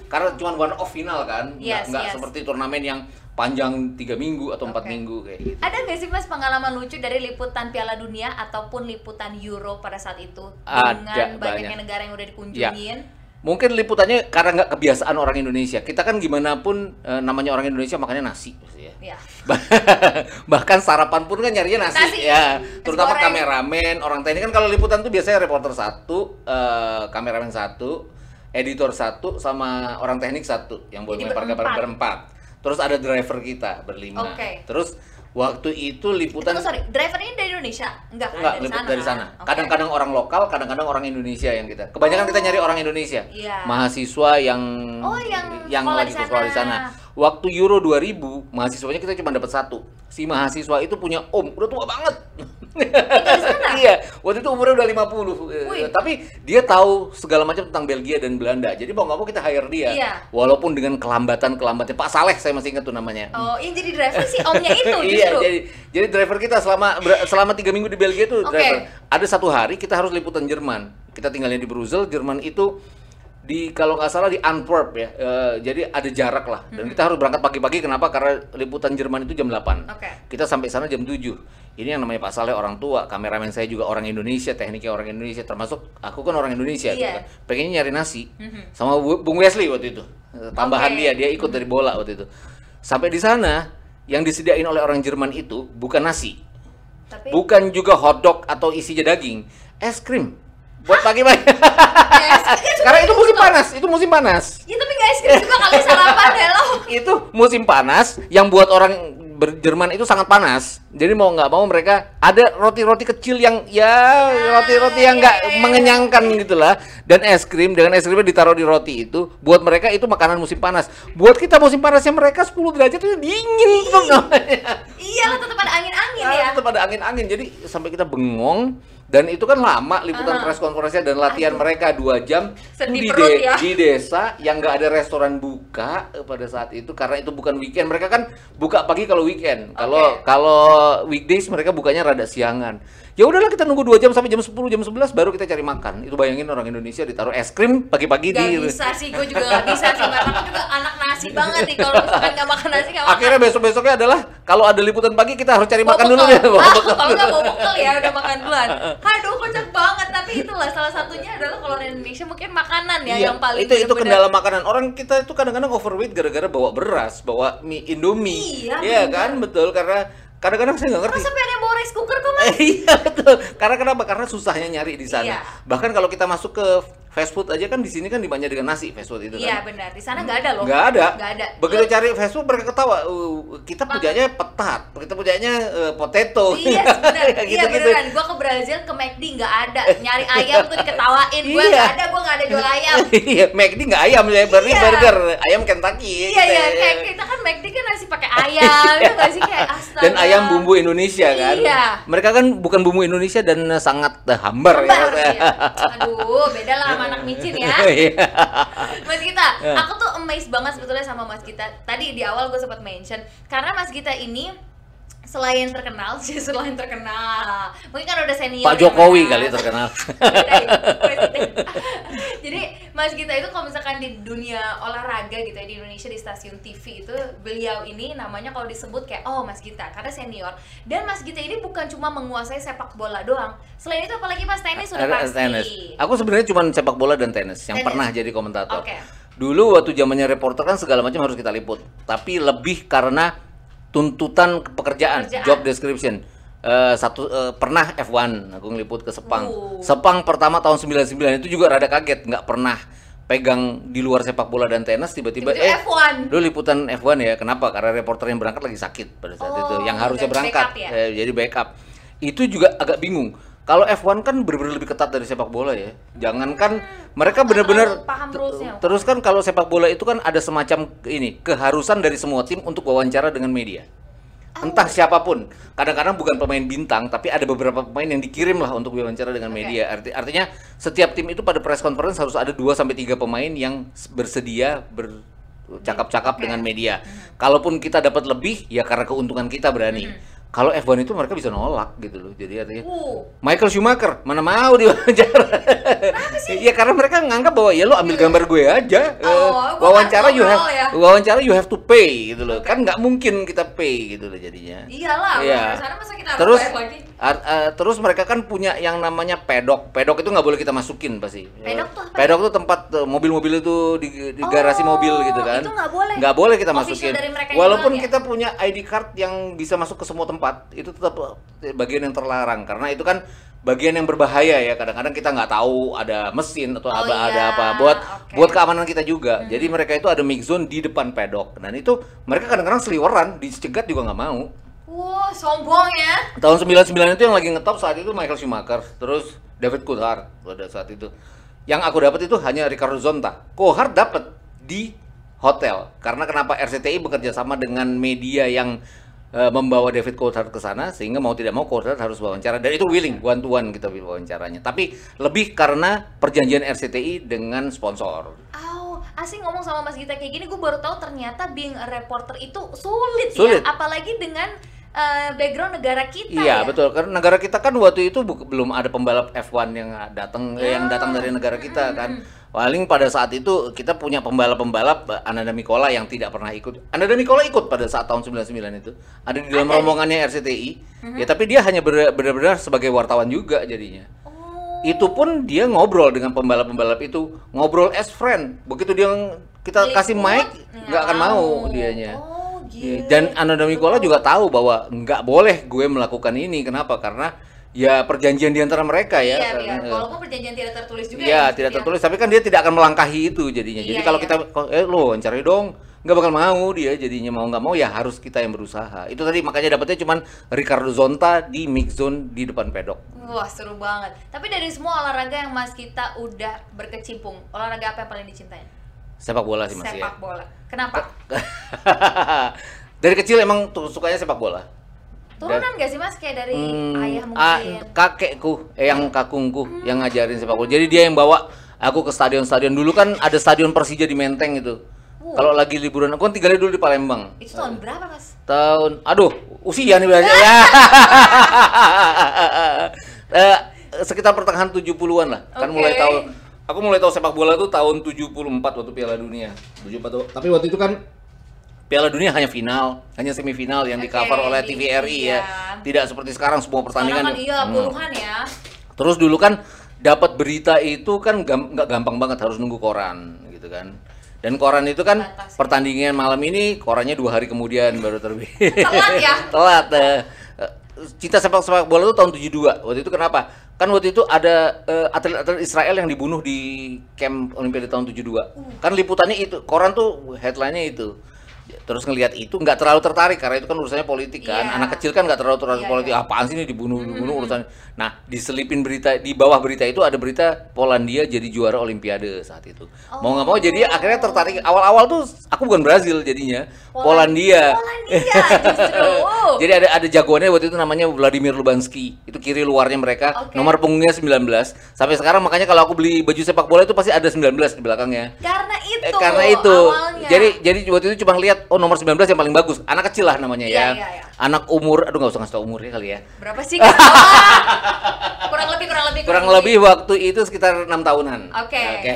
Karena cuma one off final kan, nggak Yes, nggak yes. seperti turnamen yang panjang tiga minggu atau empat Oke. minggu kayak gitu. Ada nggak sih mas pengalaman lucu dari liputan Piala Dunia ataupun liputan Euro pada saat itu Ada, dengan banyaknya banyak. negara yang udah dikunjungin? Mungkin liputannya karena nggak kebiasaan orang Indonesia. Kita kan gimana pun eh, namanya orang Indonesia makannya nasi pasti ya. Ya. Bahkan sarapan pun kan nyarinya nasi, Nasi. ya. Terutama goreng. kameramen, orang teknik kan kalau liputan tuh biasanya reporter satu, eh, kameramen satu, editor satu, sama orang teknik satu yang buat Jadi melempar gambar berempat. Terus ada driver kita berlima. Oke. Terus waktu itu liputan Itu sorry, driver ini dari Indonesia? Enggak? Enggak, dari sana, dari sana. Oke. Kadang-kadang orang lokal, kadang-kadang orang Indonesia yang kita. Kebanyakan kita nyari orang Indonesia. Iya. Mahasiswa yang Oh, yang sekolah lagi di sekolah di sana. sana. Waktu Euro 2000, mahasiswanya kita cuma dapat satu. Si mahasiswa itu punya om, udah tua banget. Iya, waktu itu umurnya udah 50. Eh, Wih. Tapi dia tahu segala macam tentang Belgia dan Belanda. Jadi mau nggak mau kita hire dia. Iya. Walaupun dengan kelambatan-kelambatannya. Pak Saleh saya masih ingat tuh namanya. Oh, yang jadi driver sih omnya itu justru. Iya, jadi jadi driver kita selama selama tiga minggu di Belgia itu driver. Ada satu hari kita harus liputan Jerman. Kita tinggalnya di Brussels, Jerman itu di kalau nggak salah di Antwerp ya. Eh, jadi ada jarak lah. Dan kita harus berangkat pagi-pagi. Kenapa? Karena liputan Jerman itu jam 8. Oke. Kita sampai sana jam 7. Ini yang namanya Pak Saleh orang tua, kameramen saya juga orang Indonesia, tekniknya orang Indonesia, termasuk aku kan orang Indonesia. gitu Iya. kan. Pengennya nyari nasi Mhm. sama Bu- Bung Wesley waktu itu. Tambahan Oke. dia, dia ikut dari bola waktu itu. Sampai di sana yang disediain oleh orang Jerman itu bukan nasi, Tapi bukan juga hotdog atau isinya daging, es krim. Buat pagi-pagi. krim Karena itu musim panas, itu musim panas. Ya tapi nggak es krim juga kali sarapan ya lo. Itu musim panas yang buat orang Jerman itu sangat panas. Jadi mau nggak mau mereka ada roti-roti kecil yang ya roti-roti yang nggak iya, iya. mengenyangkan gitulah. Dan es krim dengan es krimnya ditaruh di roti itu, buat mereka itu makanan musim panas. Buat kita musim panasnya mereka 10 derajat itu dingin tuh namanya. Iya tetap ada angin-angin ya. Ah, tetap ada angin-angin. Jadi sampai kita bengong dan itu kan lama liputan Ah. press conference dan latihan mereka dua jam Sedih di, perut ya. di desa yang nggak ada restoran buka eh, pada saat itu karena itu bukan weekend mereka kan buka pagi kalau weekend kalau Oke. kalau weekdays mereka bukanya rada siangan ya udahlah kita nunggu dua jam sampai jam 10 jam 11 baru kita cari makan itu bayangin orang Indonesia ditaruh es krim pagi-pagi di bisa sih, gue juga gak bisa sih Karena juga anak nasi banget nih Kalau misalkan gak makan nasi gak makan akhirnya besok-besoknya adalah kalau ada liputan pagi kita harus cari makan dulu Bawa ya bekal. bawa bekal. Kalau nggak bawa bekal ya udah makan duluan. Aduh kocak banget. Tapi itulah salah satunya adalah kalau di Indonesia mungkin makanan ya Iya, yang paling itu itu kendala makanan. Orang kita itu kadang-kadang overweight gara-gara bawa beras bawa mie indomie. Iya, bener. kan? Betul karena kadang-kadang saya nggak ngerti. Masa pengen bawa rice cooker kok mas? iya betul. Karena kenapa? Karena susahnya nyari di sana. Iya. bahkan kalau kita masuk ke fast food aja kan di sini kan dibanyak dengan nasi fast food itu Iya kan benar, di sana nggak ada loh. nggak ada Nggak ada. begitu cari fast food mereka ketawa "Uh, kita punyanya petat kita punyanya eh, potato Iya benar, iya gitu-gitu. beneran. Gue ke Brazil ke McD nggak ada, nyari ayam tuh diketawain. Gue Iya. nggak ada, gue nggak ada jual ayam. iya McD nggak ayam ya burger Iya. burger ayam Kentucky iya gitu iya, ya. kayak kita kan McD kan nasi pakai ayam, itu nggak sih kayak astaga. dan ayam bumbu Indonesia kan. Iya. Mereka kan bukan bumbu Indonesia dan sangat eh, hambar, Hambar, ya. iya. Aduh, beda lah sama anak micin ya. Iya. Mas Gita, Ya. aku tuh amazed banget sebetulnya sama Mas Gita. Tadi di awal gue sempat mention karena Mas Gita ini selain terkenal, sih selain terkenal, mungkin kan udah senior. Pak Jokowi Mas. kali terkenal. Jadi Mas Gita itu kalau misalkan di dunia olahraga gitu ya di Indonesia di stasiun TV itu beliau ini namanya kalau disebut kayak oh Mas Gita karena senior dan Mas Gita ini bukan cuma menguasai sepak bola doang. Selain itu apalagi Mas tenis sudah pasti. tenis. Aku sebenarnya cuma sepak bola dan tenis yang Tenis. pernah jadi komentator. Oke. Dulu waktu zamannya reporter kan segala macam harus kita liput. Tapi lebih karena tuntutan pekerjaan, Pekerjaan. job description. Eh, satu eh, pernah F1 aku ngeliput ke Sepang. Uh. Sepang pertama tahun 99 itu juga rada kaget, nggak pernah pegang di luar sepak bola dan tenis tiba-tiba eh F1. lu liputan F1 ya kenapa karena reporter yang berangkat lagi sakit pada saat Oh, itu yang harusnya berangkat backup ya? eh, jadi backup itu juga agak bingung kalau F1 kan benar-benar lebih ketat dari sepak bola ya. Jangankan mereka benar-benar terus kan kalau sepak bola itu kan ada semacam ini keharusan dari semua tim untuk wawancara dengan media. Oh. entah siapa pun. Kadang-kadang bukan pemain bintang tapi ada beberapa pemain yang dikirim lah untuk wawancara dengan media. Arti- artinya setiap tim itu pada press conference harus ada 2 sampai tiga pemain yang bersedia bercakap-cakap Oke. dengan media. Kalaupun kita dapat lebih ya karena keuntungan kita berani kalau F1 itu mereka bisa nolak gitu loh. Jadi artinya Uh, Michael Schumacher mana mau diwawancara Iya karena mereka nganggap bahwa ya lo ambil gambar gue aja. Oh, gua wawancara you have ya. wawancara you have to pay gitu loh. Kan nggak mungkin kita pay gitu loh jadinya. Iyalah, Iya. masa kita terus lagi? Ar- eh, terus mereka kan punya yang namanya pedok. Pedok itu nggak boleh kita masukin pasti. Pedok tuh apa? pedok tuh tempat eh, mobil-mobil itu di, di garasi Oh, mobil gitu kan. itu nggak boleh. nggak boleh kita Official masukin. dari mereka yang walaupun ya? kita punya ID card yang bisa masuk ke semua tempat itu tetap eh, bagian yang terlarang. Karena itu kan bagian yang berbahaya ya. Kadang-kadang kita nggak tahu ada mesin atau Oh ada iya, apa. Buat oke. buat keamanan kita juga. Jadi mereka itu ada mix zone di depan pedok. Dan itu mereka kadang-kadang seliweran dicegat juga nggak mau Sombong ya. tahun 99 itu yang lagi ngetop saat itu Michael Schumacher terus David Coulthard pada saat itu. Yang aku dapat itu hanya Ricardo Zonta. Coulthard dapat di hotel karena kenapa RCTI bekerja sama dengan media yang eh, membawa David Coulthard ke sana sehingga mau tidak mau Coulthard harus wawancara. Dan itu willing one to one kita wawancaranya. Tapi lebih karena perjanjian RCTI dengan sponsor. Aw, asing ngomong sama Mas Gita kayak gini, gue baru tahu ternyata being a reporter itu sulit, Sulit. ya, apalagi dengan eh, background negara kita Iya ya. betul karena negara kita kan waktu itu belum ada pembalap F1 yang datang eh, yang Ya. datang dari negara kita kan. Paling pada saat itu kita punya pembalap-pembalap eh, Ananda Mikola yang tidak pernah ikut. Ananda Mikola ikut pada saat tahun 99 itu. Ada di dalam Ada. rombongannya RCTI. Ya tapi dia hanya benar-benar sebagai wartawan juga jadinya. Oh, Itu pun dia ngobrol dengan pembalap-pembalap itu, ngobrol as friend. Begitu dia kita Meliput, kasih mic, nggak akan mau dianya. Oh, Iya. Dan Ananda Mikola juga tahu bahwa nggak boleh gue melakukan ini. Kenapa? Karena ya perjanjian di antara mereka ya. Iya, Karena- iya. Walaupun perjanjian tidak tertulis juga Iya, ya, tidak ya. tertulis. Tapi kan dia tidak akan melangkahi itu jadinya. Jadi Iya, kalau iya. kita, eh lo wawancari dong. nggak bakal mau dia jadinya mau nggak mau ya harus kita yang berusaha itu tadi makanya dapetnya cuman Ricardo Zonta di mix zone di depan pedok Wah seru banget. Tapi dari semua olahraga yang Mas kita udah berkecimpung, olahraga apa yang paling dicintai? sepak bola sih masih ya Sepak bola. Kenapa? dari kecil emang tuh sukanya sepak bola Turunan gak sih Mas kayak dari Hmm, ayah ah, mungkin? kakekku, eh, yang kakungku yang ngajarin sepak bola. Jadi dia yang bawa aku ke stadion-stadion. Dulu kan ada stadion Persija di Menteng itu. Kalau lagi liburan, aku kan tinggalnya dulu di Palembang. Itu tahun berapa Mas? Tahun, aduh, usia nih berarti ya. Eh, sekitar pertengahan 70-an lah. Kan Oke. mulai tahu aku mulai tahu sepak bola tuh tahun 74 waktu Piala Dunia. 74 tuh. Tapi waktu itu kan Piala Dunia hanya final, hanya semifinal yang di Oke, cover oleh TVRI ya. iya. Tidak seperti sekarang semua pertandingan. Sekarang kan iya Hmm. puluhan ya. Terus dulu kan dapat berita itu kan nggak gampang banget harus nunggu koran gitu kan. Dan koran itu kan Batas, ya. pertandingan malam ini korannya dua hari kemudian baru terbit. Telat ya? Telat. eh. Cinta sepak sepak bola itu tahun 72. Waktu itu kenapa? Kan waktu itu ada eh, atlet-atlet Israel yang dibunuh di camp Olimpiade tahun 72. Kan liputannya itu, koran tuh headline-nya itu. Terus ngelihat itu nggak terlalu tertarik karena itu kan urusannya politik kan. Iya. Anak kecil kan nggak terlalu tertarik Iya, politik. iya. Apaan sih ini dibunuh dibunuh urusan. Nah, diselipin berita di bawah berita itu ada berita Polandia jadi juara Olimpiade saat itu. Mau nggak mau jadi akhirnya tertarik. Awal-awal tuh aku bukan Brazil jadinya, Polandia. Polandia. Oh. Jadi ada ada jagoannya waktu itu namanya Vladimir Lubanski. Itu kiri luarnya mereka, Oke. nomor punggungnya 19. Sampai sekarang makanya kalau aku beli baju sepak bola itu pasti ada 19 di belakangnya. Karena itu. Eh, karena itu. awalnya. Jadi jadi waktu itu cuma lihat oh nomor 19 yang paling bagus. Anak kecil lah namanya Iya, ya. iya, iya. Anak umur aduh nggak usah ngasih tau umurnya kali ya. berapa sih? Kurang lebih kurang lebih Kurang lebih waktu itu sekitar enam tahunan. Oke. Oke.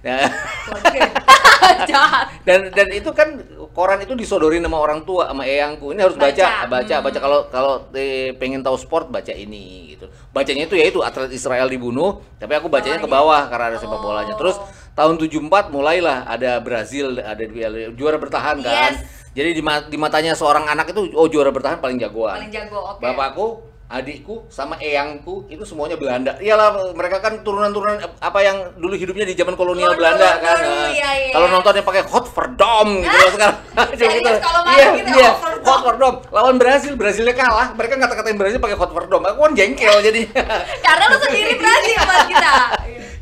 Nah, Oke. Jahat. dan dan itu kan koran itu disodorin sama orang tua sama eyangku. Ini harus baca, Baca. baca, Hmm. baca kalau kalau eh, pengen tahu sport baca ini gitu. Bacanya itu ya itu atlet Israel dibunuh, tapi aku bacanya ke bawah karena ada sepak bolanya. Terus Oh. Tahun 74 mulailah ada Brazil, ada di- juara bertahan kan. Yes. Jadi di, di matanya seorang anak itu oh juara bertahan paling jagoan. Paling jago, oke. Bapakku, adikku, sama eyangku itu semuanya Belanda. Iyalah mereka kan turunan-turunan apa yang dulu hidupnya di zaman kolonial Dulu, Belanda dulu, kan. dulu, iya, iya. Kalau nontonnya pakai hot verdom gitu loh sekarang. Serius kalau main iya, gitu, iya, hot hot verdom. Lawan Brasil, Brasilnya kalah. Mereka ngata-katain Brasil pakai hot verdom. Aku kan jengkel jadinya. Karena lu sendiri Brazil Mas kita.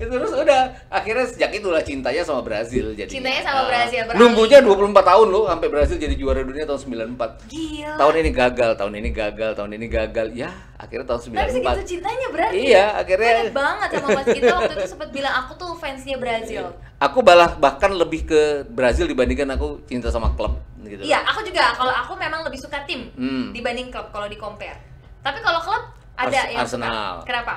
Terus udah akhirnya sejak itulah cintanya sama Brazil jadi Cintanya sama Brazil, beralih. nunggunya 24 tahun loh sampai Brazil jadi juara dunia tahun 94 Gila. tahun ini gagal, tahun ini gagal, tahun ini gagal. Ya, akhirnya tahun Tapi segitu 94. cintanya berarti. Iya, akhirnya Beda banget sama Mas kita waktu itu sempat bilang aku tuh fansnya Brazil. aku balah bahkan lebih ke Brazil dibandingkan aku cinta sama klub gitu. Iya, aku juga. Kalau aku memang lebih suka tim Hmm. dibanding klub kalau di compare. Tapi kalau klub ada Ars- yang Arsenal. suka. Kenapa?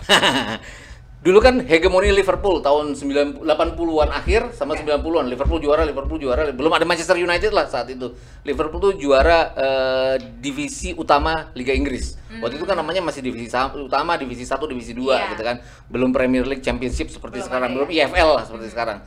Dulu kan hegemoni Liverpool tahun 9 80-an akhir sama 90-an. Liverpool juara, Liverpool juara. Belum ada Manchester United lah saat itu. Liverpool tuh juara eh, divisi utama Liga Inggris. Waktu itu kan namanya masih divisi utama, divisi 1, divisi 2 Iya. gitu kan. Belum Premier League Championship seperti Belum sekarang, ada belum ya. EFL lah seperti sekarang.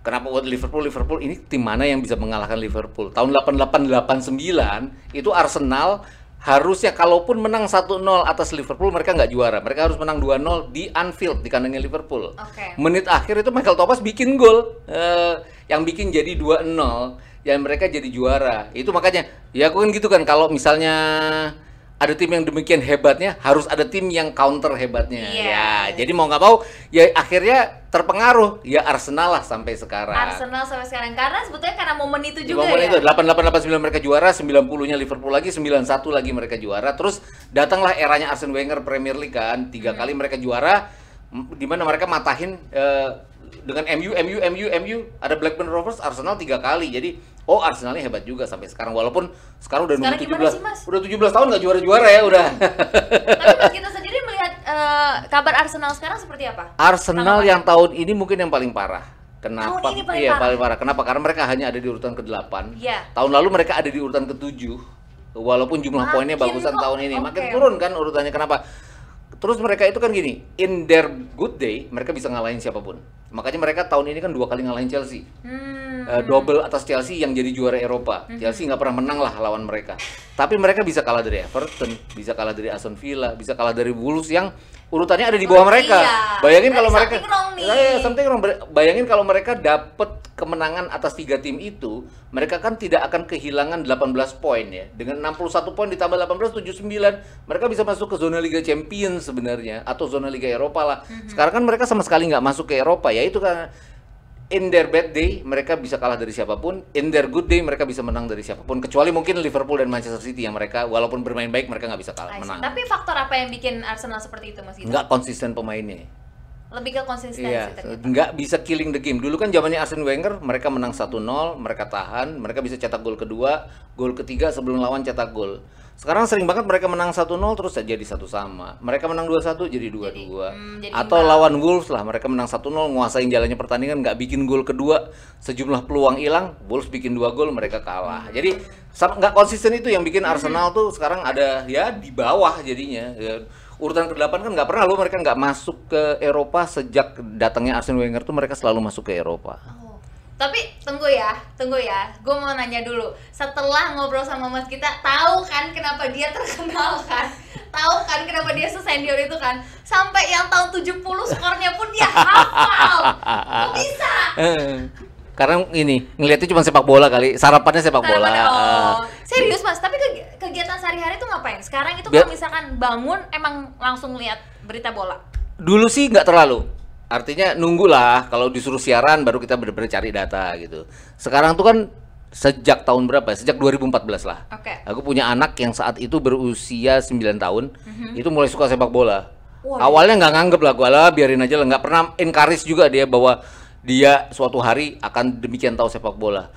Kenapa buat Liverpool Liverpool ini tim mana yang bisa mengalahkan Liverpool? Tahun 88 89 itu Arsenal harusnya kalaupun menang 1-0 atas Liverpool mereka nggak juara. Mereka harus menang 2-0 di Anfield di kandangnya Liverpool. Oke. Menit akhir itu Michael Thomas bikin gol eh, yang bikin jadi 2-0 yang mereka jadi juara. Itu makanya ya aku kan gitu kan kalau misalnya ada tim yang demikian hebatnya harus ada tim yang counter hebatnya. Iya. Ya, jadi mau nggak mau ya akhirnya terpengaruh ya Arsenal lah sampai sekarang. Arsenal sampai sekarang karena sebetulnya karena momen itu juga momen ya. itu 88 89 mereka juara, 90-nya Liverpool lagi, 91 lagi mereka juara. Terus datanglah eranya Arsene Wenger Premier League kan. Tiga Hmm. kali mereka juara di mana mereka matahin eh, dengan MU MU MU MU ada Blackburn Rovers Arsenal tiga kali. Jadi oh Arsenalnya hebat juga sampai sekarang walaupun sekarang udah Sekarang nunggu gimana 17 sih, Mas? udah 17 tahun nggak juara-juara ya udah. Tapi Mas kita sendiri melihat eh, kabar Arsenal sekarang seperti apa? Arsenal Tanggapan. yang tahun ini mungkin yang paling parah. Kenapa? Tahun ini paling iya, parah. paling parah. Kenapa? Karena mereka hanya ada di urutan ke-8. Iya. Tahun lalu mereka ada di urutan ke-7. Walaupun jumlah Makin poinnya bagusan kok, tahun ini, makin oke. turun kan urutannya. Kenapa? Terus mereka itu kan gini, in their good day mereka bisa ngalahin siapa pun. Makanya mereka tahun ini kan dua kali ngalahin Chelsea. Hmm. Eh, double atas Chelsea yang jadi juara Eropa. Chelsea nggak pernah menang lah lawan mereka. Tapi mereka bisa kalah dari Everton, bisa kalah dari Aston Villa, bisa kalah dari Wolves yang urutannya ada di bawah Oh, mereka. iya. Bayangin kalau mereka something wrong nih. Eh, something wrong. Bayangin kalau mereka dapat kemenangan atas tiga tim itu, mereka kan tidak akan kehilangan 18 poin ya. Dengan 61 poin ditambah 18 79, mereka bisa masuk ke zona Liga Champions sebenarnya atau zona Liga Eropa lah. Mhm. Sekarang kan mereka sama sekali nggak masuk ke Eropa ya itu kan in their bad day mereka bisa kalah dari siapa pun, in their good day mereka bisa menang dari siapa pun kecuali mungkin Liverpool dan Manchester City yang mereka walaupun bermain baik mereka nggak bisa kalah menang. Tapi faktor apa yang bikin Arsenal seperti itu Mas Gita? Nggak konsisten pemainnya. Lebih ke konsistensi Iya, ternyata. nggak bisa killing the game. Dulu kan zamannya Arsene Wenger, mereka menang 1-0, mereka tahan, mereka bisa cetak gol kedua, gol ketiga sebelum lawan cetak gol. Sekarang sering banget mereka menang 1-0 terus jadi satu sama. Mereka menang 2-1 jadi 2-2. hmm, jadi Atau imbang. lawan Wolves lah, mereka menang 1-0 nguasain jalannya pertandingan, nggak bikin gol kedua, sejumlah peluang hilang, Wolves bikin dua gol, mereka kalah. Jadi sama- nggak konsisten itu yang bikin Arsenal tuh sekarang ada ya di bawah jadinya. Ya, urutan ke-8 kan nggak pernah loh mereka nggak masuk ke Eropa sejak datangnya Arsene Wenger tuh mereka selalu masuk ke Eropa. Oh. Tapi tunggu ya, tunggu ya. Gue mau nanya dulu. Setelah ngobrol sama Mas kita, tahu kan kenapa dia terkenal kan? Tahu kan kenapa dia sesenior itu kan? Sampai yang tahun 70 skornya pun dia hafal. Kok bisa? Eh, Karena ini ngelihatnya cuma sepak bola kali, sarapannya sepak bola. Sarapannya, oh. Serius Mas, tapi kegi- kegiatan sehari-hari itu ngapain? Sekarang itu Biar- kalau misalkan bangun emang langsung lihat berita bola. Dulu sih nggak terlalu. Artinya nunggu lah kalau disuruh siaran baru kita benar-benar cari data gitu. Sekarang tuh kan sejak tahun berapa? Sejak 2014 lah. Oke. Aku punya anak yang saat itu berusia 9 tahun, itu mulai suka sepak bola. Wah. Awalnya nggak nganggep lah, gua lah biarin aja lah, nggak pernah encourage juga dia bahwa dia suatu hari akan demikian tahu sepak bola.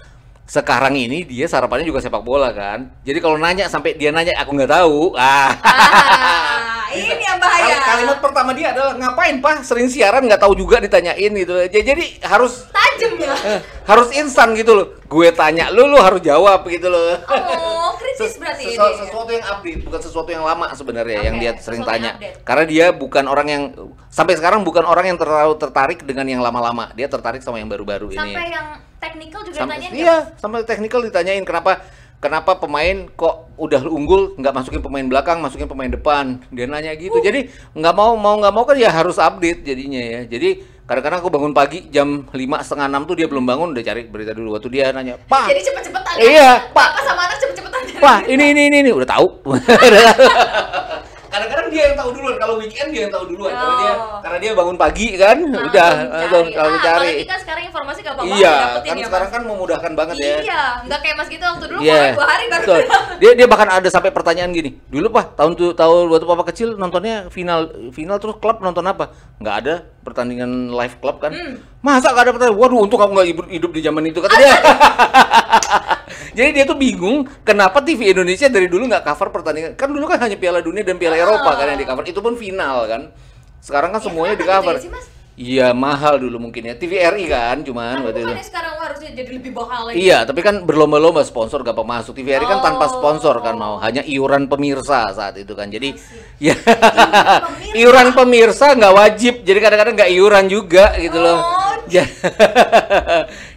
Sekarang ini dia sarapannya juga sepak bola kan. Jadi kalau nanya sampai dia nanya aku nggak tahu, ah. Ah, ini yang bahaya. Kal- Kalimat pertama dia adalah ngapain pak? Sering siaran nggak tahu juga ditanyain gitu. Ja- Jadi harus Tajem ya. eh, harus instan gitu loh. Gue tanya lu lu harus jawab gitu loh. Oh, kritis Ses- berarti sesu- ini. sesuatu yang update bukan sesuatu yang lama sebenarnya yang Oke, dia sering yang tanya update. karena dia bukan orang yang sampai sekarang bukan orang yang terlalu tertarik dengan yang lama-lama dia tertarik sama yang baru-baru ini Sampai yang teknikal juga sampai iya sampai technical ditanyain kenapa kenapa pemain kok udah unggul nggak masukin pemain belakang masukin pemain depan dia nanya gitu Uh. jadi nggak mau mau nggak mau kan ya harus update jadinya ya jadi kadang-kadang aku bangun pagi jam lima setengah enam tuh dia belum bangun udah cari berita dulu waktu dia nanya pak Jadi cepet-cepetan. Iya, kan? Pak. Sama anak cepet-cepetan. Wah, ini ini ini, ini. udah tahu. Kadang-kadang dia yang tahu duluan. Kalau weekend dia yang tahu duluan karena dia Oh. karena dia bangun pagi kan, udah langsung cari. langsung ah, cari. kan sekarang informasi gampang banget Iya, didapetin kan ya, sekarang Mas. kan memudahkan banget ya. Iya, nggak kayak Mas gitu waktu dulu Iya. yeah. dua hari baru betul. Dia dia bahkan ada sampai pertanyaan gini. Dulu Pak, tahun tuh tahun waktu Papa kecil nontonnya final final terus klub nonton apa? Nggak ada pertandingan live klub kan. Hmm. Masa nggak ada pertandingan? Waduh, untung kamu nggak hidup, hidup di zaman itu kata dia. Jadi dia tuh bingung kenapa TV Indonesia dari dulu nggak cover pertandingan. Kan dulu kan hanya Piala Dunia dan Piala Ah. Eropa kan yang di cover. Itu pun final kan. Sekarang kan Ya, semuanya di kenapa gitu cover. sih, Mas? Iya mahal dulu mungkin ya. TVRI kan cuman Kan waktu itu. sekarang harusnya jadi lebih bakal lagi. Iya, tapi kan berlomba-lomba sponsor gak masuk. TVRI kan tanpa Oh. sponsor kan mau, hanya iuran pemirsa saat itu kan. Jadi ya pemirsa. iuran pemirsa nggak wajib. Jadi kadang-kadang nggak iuran juga gitu loh. Oh, Ja-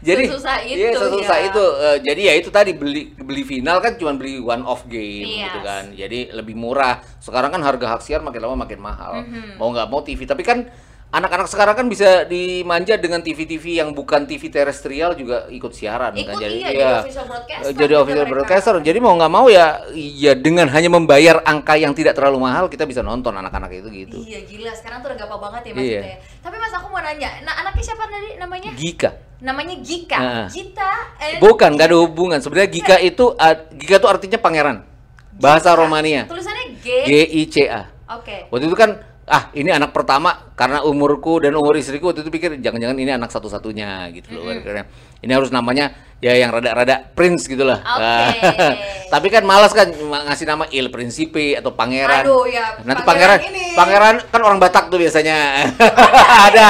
jadi Sesusah itu Iya, sesusah ya. itu. Eh, jadi ya itu tadi beli beli final kan cuma beli one off game Yes. gitu kan. Jadi lebih murah. Sekarang kan harga hak siar makin lama makin mahal. Mhm. Mau nggak mau TV, tapi kan anak-anak sekarang kan bisa dimanja dengan TV-TV yang bukan TV terestrial juga ikut siaran Ikut kan. iya, jadi official broadcaster Eh, Jadi juga official mereka. Jadi mau nggak mau ya ya dengan hanya membayar angka yang tidak terlalu mahal kita bisa nonton anak-anak itu gitu. Iya gila, sekarang tuh udah gampang banget ya Mas Iya. gitu ya. Tapi Mas aku mau nanya, nah anaknya siapa tadi namanya? Gika. Namanya Gika. Ah. Gita. eh, Bukan, nggak ada hubungan. Sebenarnya Gika itu Gika itu artinya pangeran. Bahasa Gika. Romania. Tulisannya G. G I C A. Oke. Waktu itu kan ah ini anak pertama karena umurku dan umur istriku waktu itu pikir jangan-jangan ini anak satu-satunya gitu loh. Karena Ini harus namanya ya yang rada-rada prince gitu lah. Oke. Tapi kan malas kan ngasih nama Il Principe atau pangeran. Aduh, ya, Nanti pangeran pangeran ini. pangeran kan orang Batak tuh biasanya. Ada.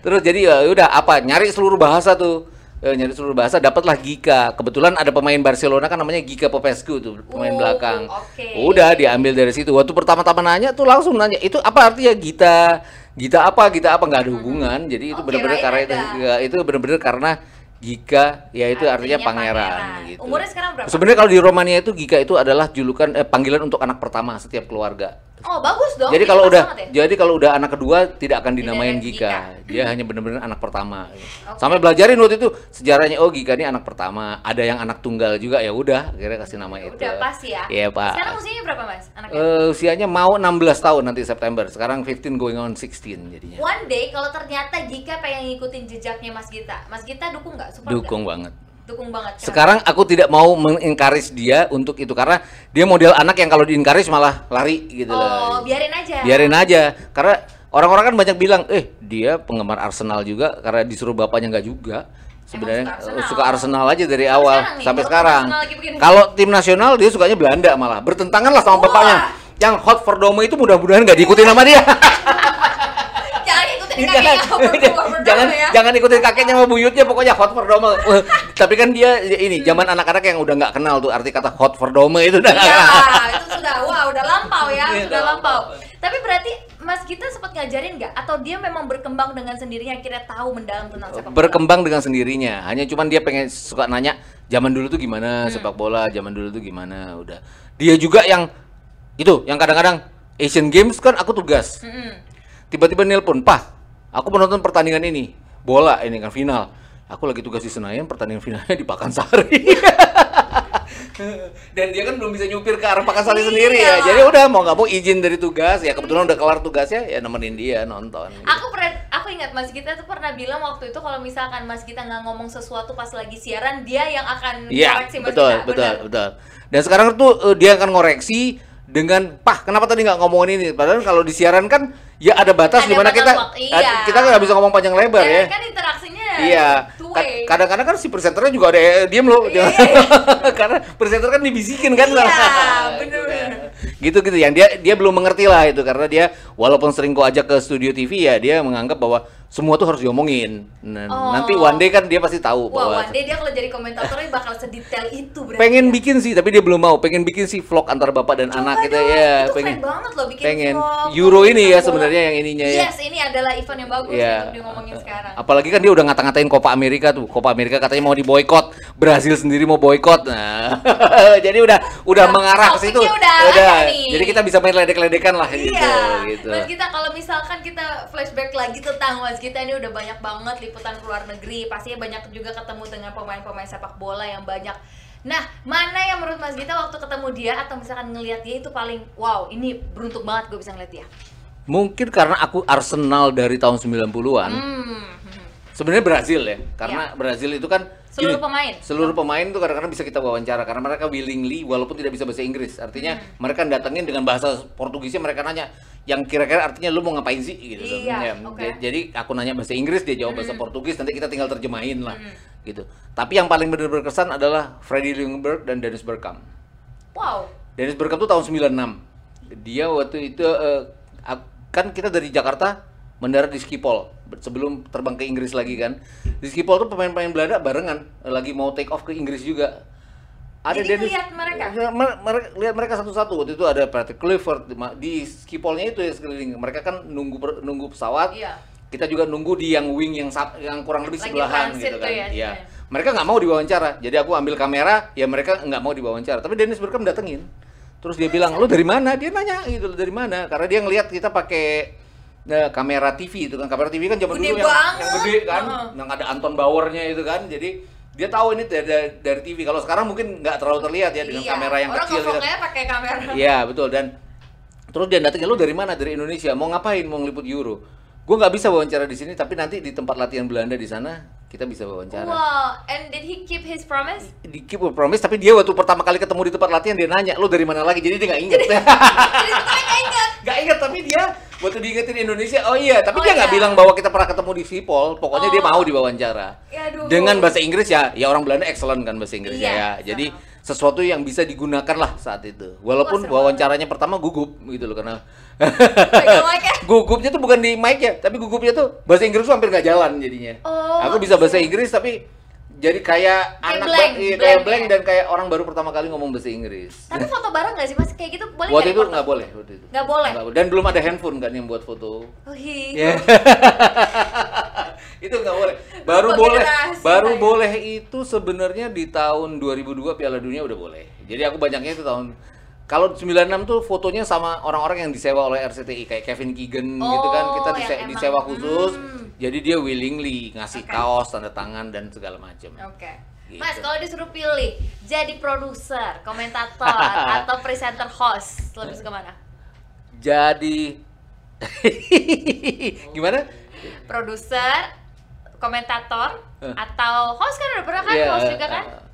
Terus jadi ya udah apa nyari seluruh bahasa tuh. Eh, nyari seluruh bahasa dapatlah Gika. Kebetulan ada pemain Barcelona kan namanya Gika Popescu tuh, pemain Oh, belakang. oke. Udah diambil dari situ. Waktu pertama-tama nanya tuh langsung nanya, "Itu apa artinya Gita? Gita apa? Gita apa?" nggak ada hubungan. Jadi itu Oke, benar-benar karena itu ya, itu benar-benar karena Gika ya itu artinya, Artinya pangeran, pangeran. gitu. Umurnya sekarang berapa? Sebenarnya kalau di Romania itu Gika itu adalah julukan eh, panggilan untuk anak pertama setiap keluarga. Oh, bagus dong. Jadi kalau udah ya? jadi kalau udah anak kedua tidak akan dinamain Tidak Gika. Gika. Dia hanya benar-benar anak pertama. Oke. Sampai belajarin waktu itu sejarahnya oh Gika ini anak pertama, ada yang anak tunggal juga ya udah akhirnya kasih nama itu. Udah pas ya. Iya, Pak. Sekarang usianya berapa, Mas? Anaknya? Eh, usianya mau 16 tahun nanti September. Sekarang 15 going on 16 jadinya. One day kalau ternyata Gika pengen ngikutin jejaknya Mas Gita, Mas Gita dukung nggak? Dukung nggak? banget. Dukung banget. Kenapa? Sekarang aku tidak mau mengencourage dia untuk itu karena dia model anak yang kalau di-encourage malah lari gitu Oh, loh. biarin aja. Biarin aja karena orang-orang kan banyak bilang, "Eh, dia penggemar Arsenal juga karena disuruh bapaknya nggak juga." Sebenarnya suka Arsenal. suka Arsenal aja dari awal sekarang nih, sampai sekarang. Kalau tim nasional dia sukanya Belanda malah. Bertentangan lah sama Wah. bapaknya. Yang hot for Dome itu mudah-mudahan nggak diikutin sama dia. Jangan ikutin jangan, ya. jangan ikutin kakeknya sama buyutnya pokoknya hot for dome. Eh, Tapi kan dia ini zaman anak-anak yang udah nggak kenal tuh arti kata hot for dome itu udah. Iya, itu sudah wah udah lampau ya, Iya, sudah udah lampau. Tapi berarti Mas Gita sempat ngajarin nggak? Atau dia memang berkembang dengan sendirinya akhirnya tahu mendalam tentang sepak bola? berkembang dengan sendirinya. Hanya cuman dia pengen suka nanya zaman dulu tuh Hmm. gimana sepak bola, zaman dulu tuh gimana. Udah. Dia juga yang itu yang kadang-kadang Asian Games kan aku tugas. Mm-mm. Tiba-tiba nelpon, "Pak, aku menonton pertandingan ini. Bola ini kan final. Aku lagi tugas di Senayan, pertandingan finalnya di Pakansari." Dan dia kan belum bisa nyupir ke arah Pakansari Iya. sendiri ya. Jadi udah mau nggak mau izin dari tugas ya kebetulan udah kelar tugasnya ya nemenin dia nonton. gitu. Aku pernah, aku ingat Mas Gita tuh pernah bilang waktu itu kalau misalkan Mas Gita nggak ngomong sesuatu pas lagi siaran, dia yang akan Iya, koreksi Mas betul, Gita. betul, betul. Dan sekarang tuh eh, dia akan ngoreksi dengan, "Pah, kenapa tadi nggak ngomongin ini?" Padahal kalau di siaran kan ya ada batas Ada di mana kita waktu, iya. kita nggak bisa ngomong panjang lebar Dan ya. kan interaksinya Iya. Kadang-kadang kan si presenternya juga ada eh, diem loh. Iya. Karena presenter kan dibisikin kan. Iya, Gitu bener-bener. kan. Gitu-gitu yang dia dia belum mengerti lah itu karena dia walaupun sering kok ajak ke studio TV ya dia menganggap bahwa semua tuh harus diomongin. Nah, Oh. Nanti one day kan dia pasti tahu Wah, bahwa one day dia kalau jadi komentatornya bakal sedetail itu berarti. pengen ya. bikin sih tapi dia belum mau pengen bikin sih vlog antar bapak dan Coba anak gitu dong, ya itu pengen keren banget loh bikin pengen vlog, Euro ini ya sebenarnya yang ininya ya Yes, ini adalah event yang bagus Iya. untuk di ngomongin sekarang. apalagi kan dia udah ngata-ngatain Copa Amerika tuh Copa Amerika katanya mau diboykot Brazil sendiri mau boykot nah jadi udah udah Udah, mengarah ke situ udah ada nih. jadi kita bisa main ledek-ledekan lah gitu Iya, gitu Mas Gita kalau misalkan kita flashback lagi tentang Mas Gita ini udah banyak banget liputan ke luar negeri, pastinya banyak juga ketemu dengan pemain-pemain sepak bola yang banyak. Nah, mana yang menurut Mas Gita waktu ketemu dia atau misalkan ngelihat dia itu paling wow, ini beruntung banget gue bisa ngeliat dia. mungkin karena aku Arsenal dari tahun 90-an Hmm. sebenarnya Brazil ya karena Brazil itu kan Seluruh gini, pemain. seluruh pemain tuh kadang-kadang bisa kita wawancara karena mereka willingly walaupun tidak bisa bahasa Inggris artinya Hmm. mereka datengin dengan bahasa Portugisnya mereka nanya yang kira-kira artinya lu mau ngapain sih gitu Iya, Ya, oke. j- jadi aku nanya bahasa Inggris dia jawab bahasa Portugis nanti kita tinggal terjemahin lah Hmm. gitu tapi yang paling benar-benar berkesan adalah Freddie Ljungberg dan Dennis Bergkamp Wow. Dennis Bergkamp tuh tahun 96. Dia waktu itu ak- kan kita dari Jakarta mendarat di Schiphol sebelum terbang ke Inggris lagi kan. Di Schiphol tuh pemain-pemain Belanda barengan eh, lagi mau take off ke Inggris juga. Jadi ngeliat mereka? Ya, mer- mer- lihat mereka satu-satu. Waktu itu ada Patrick Clifford di Schipholnya itu ya sekeliling. Mereka kan nunggu per- nunggu pesawat. Iya. Kita juga nunggu di yang wing yang yang kurang lebih Lagi sebelahan gitu kan. ya, sebenarnya. Mereka nggak mau diwawancara. Jadi aku ambil kamera, ya mereka nggak mau diwawancara. Tapi Dennis Bergkamp datengin. Terus dia bilang, "Lu dari mana?" Dia nanya gitu, "Lu dari mana?" Karena dia ngelihat kita pakai eh, kamera TV itu kan. Kamera TV kan zaman dulu yang, banget. yang gede kan, Heeh. yang ada Anton Bauernya itu kan. Jadi dia tahu ini dari, dari, dari TV. Kalau sekarang mungkin nggak terlalu terlihat ya dengan Iya, kamera yang Orang kecil. gitu. pakai kamera. Iya betul dan terus dia datengin lu dari mana dari Indonesia mau ngapain mau ngeliput Euro gue nggak bisa wawancara di sini tapi nanti di tempat latihan Belanda di sana kita bisa wawancara Wow, and did he keep his promise? di keep a promise tapi dia waktu pertama kali ketemu di tempat latihan dia nanya lu dari mana lagi jadi dia nggak inget Jadi sebenarnya nggak ingat. nggak inget tapi dia waktu diingetin Indonesia oh iya tapi Oh dia nggak iya. bilang bahwa kita pernah ketemu di Sipol pokoknya dia Oh. mau diwawancara Ya, aduh. dengan bahasa Inggris ya ya orang Belanda excellent kan bahasa Inggrisnya Iya, ya jadi sesuatu yang bisa digunakan lah saat itu walaupun seru wawancaranya pertama gugup gitu loh karena mic-nya. gugupnya tuh bukan di mic ya tapi gugupnya tuh bahasa Inggris tuh hampir nggak jalan jadinya Oh, aku bisa bahasa Inggris tapi jadi kayak Kayak anak blank, iya, blank kayak blank ya. dan kayak orang baru pertama kali ngomong bahasa Inggris Tapi foto bareng nggak sih mas? Kayak gitu boleh waktu itu nggak boleh waktu itu Nggak boleh? Nggak dan belum ada handphone kan yang buat foto Oh, hi. Ya. itu nggak boleh. Baru Lupa boleh. generasi Baru saya. boleh itu sebenarnya di tahun 2002 Piala Dunia udah boleh. Jadi aku banyaknya itu tahun Kalau 96 tuh fotonya sama orang-orang yang disewa oleh RCTI kayak Kevin Keegan gitu kan. Oh, Kita dise- emang- disewa khusus. Hmm. Jadi dia willingly ngasih Oke. kaos, tanda tangan dan segala macam. Oke. Gitu. Mas, kalau disuruh pilih jadi produser, komentator, atau presenter host, lebih suka mana? Jadi gimana? Produser, komentator, atau host kan udah pernah kan Iya, host juga kan? eh.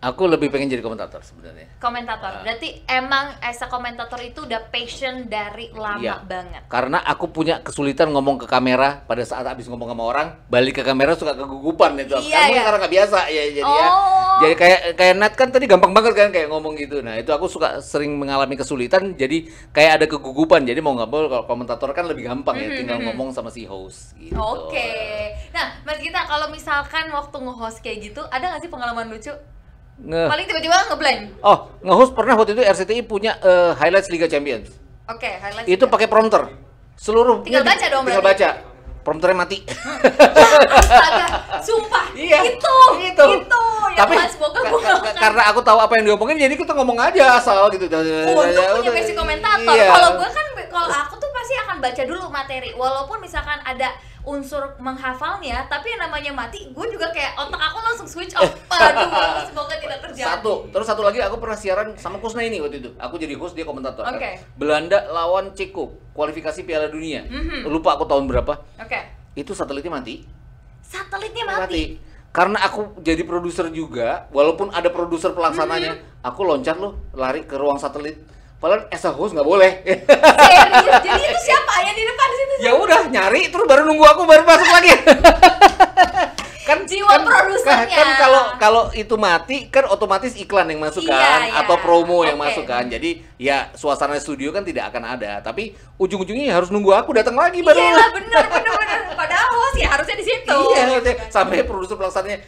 Aku lebih pengen jadi komentator sebenarnya. Komentator. Ah. Berarti emang as a komentator itu udah passion dari lama Iya. banget. Karena aku punya kesulitan ngomong ke kamera pada saat habis ngomong sama orang, balik ke kamera suka kegugupan itu. Iya, Kamu iya. karena nggak biasa ya jadi ya. Oh. Jadi kayak kayak Nat kan tadi gampang banget kan kayak ngomong gitu. Nah, itu aku suka sering mengalami kesulitan jadi kayak ada kegugupan. Jadi mau nggak mau kalau komentator kan lebih gampang ya tinggal ngomong sama si host gitu. Mhm, Oke. Nah, Mas Gita kalau misalkan waktu nge-host kayak gitu, ada nggak sih pengalaman lucu? Nge- Paling tiba-tiba ngeblank. Oh, nge-host pernah waktu itu RCTI punya eh, highlights Liga Champions. Oke, highlight. Itu pakai prompter. Seluruh Tinggal baca dong Tinggal berarti. baca. Prompternya mati. Astaga, sumpah. Iya, Itu, itu. itu. Yang Tapi Mas Boga makan. karena aku tahu apa yang diomongin, jadi kita ngomong aja asal gitu. Untung punya basic komentator. Iya. Kalau gue kan, kalau aku tuh pasti akan baca dulu materi. Walaupun misalkan ada unsur menghafalnya, tapi yang namanya mati, gue juga kayak otak aku langsung switch off. Aduh, semoga tidak terjadi. Satu, terus satu lagi aku pernah siaran sama Kusna ini waktu itu. Aku jadi host, dia komentator. Oke. Belanda lawan Ceko, kualifikasi Piala Dunia. Mhm. Lupa aku tahun berapa. Oke. Itu satelitnya mati. Satelitnya mati. Karena aku jadi produser juga, walaupun ada produser pelaksananya, Mhm. aku loncat loh, lari ke ruang satelit. Padahal as a host nggak boleh. Serius. Jadi itu siapa yang di depan situ? ya udah nyari terus baru nunggu aku baru masuk lagi kan Jiwa kan, produsernya. kan kalau kalau itu mati kan otomatis iklan yang masuk Iya, kan iya. atau promo yang Oke. masuk kan jadi ya suasana studio kan tidak akan ada tapi ujung-ujungnya harus nunggu aku datang lagi baru Iya bener, bener, bener. Padahal host ya harusnya di situ. iya sampai produser pelaksananya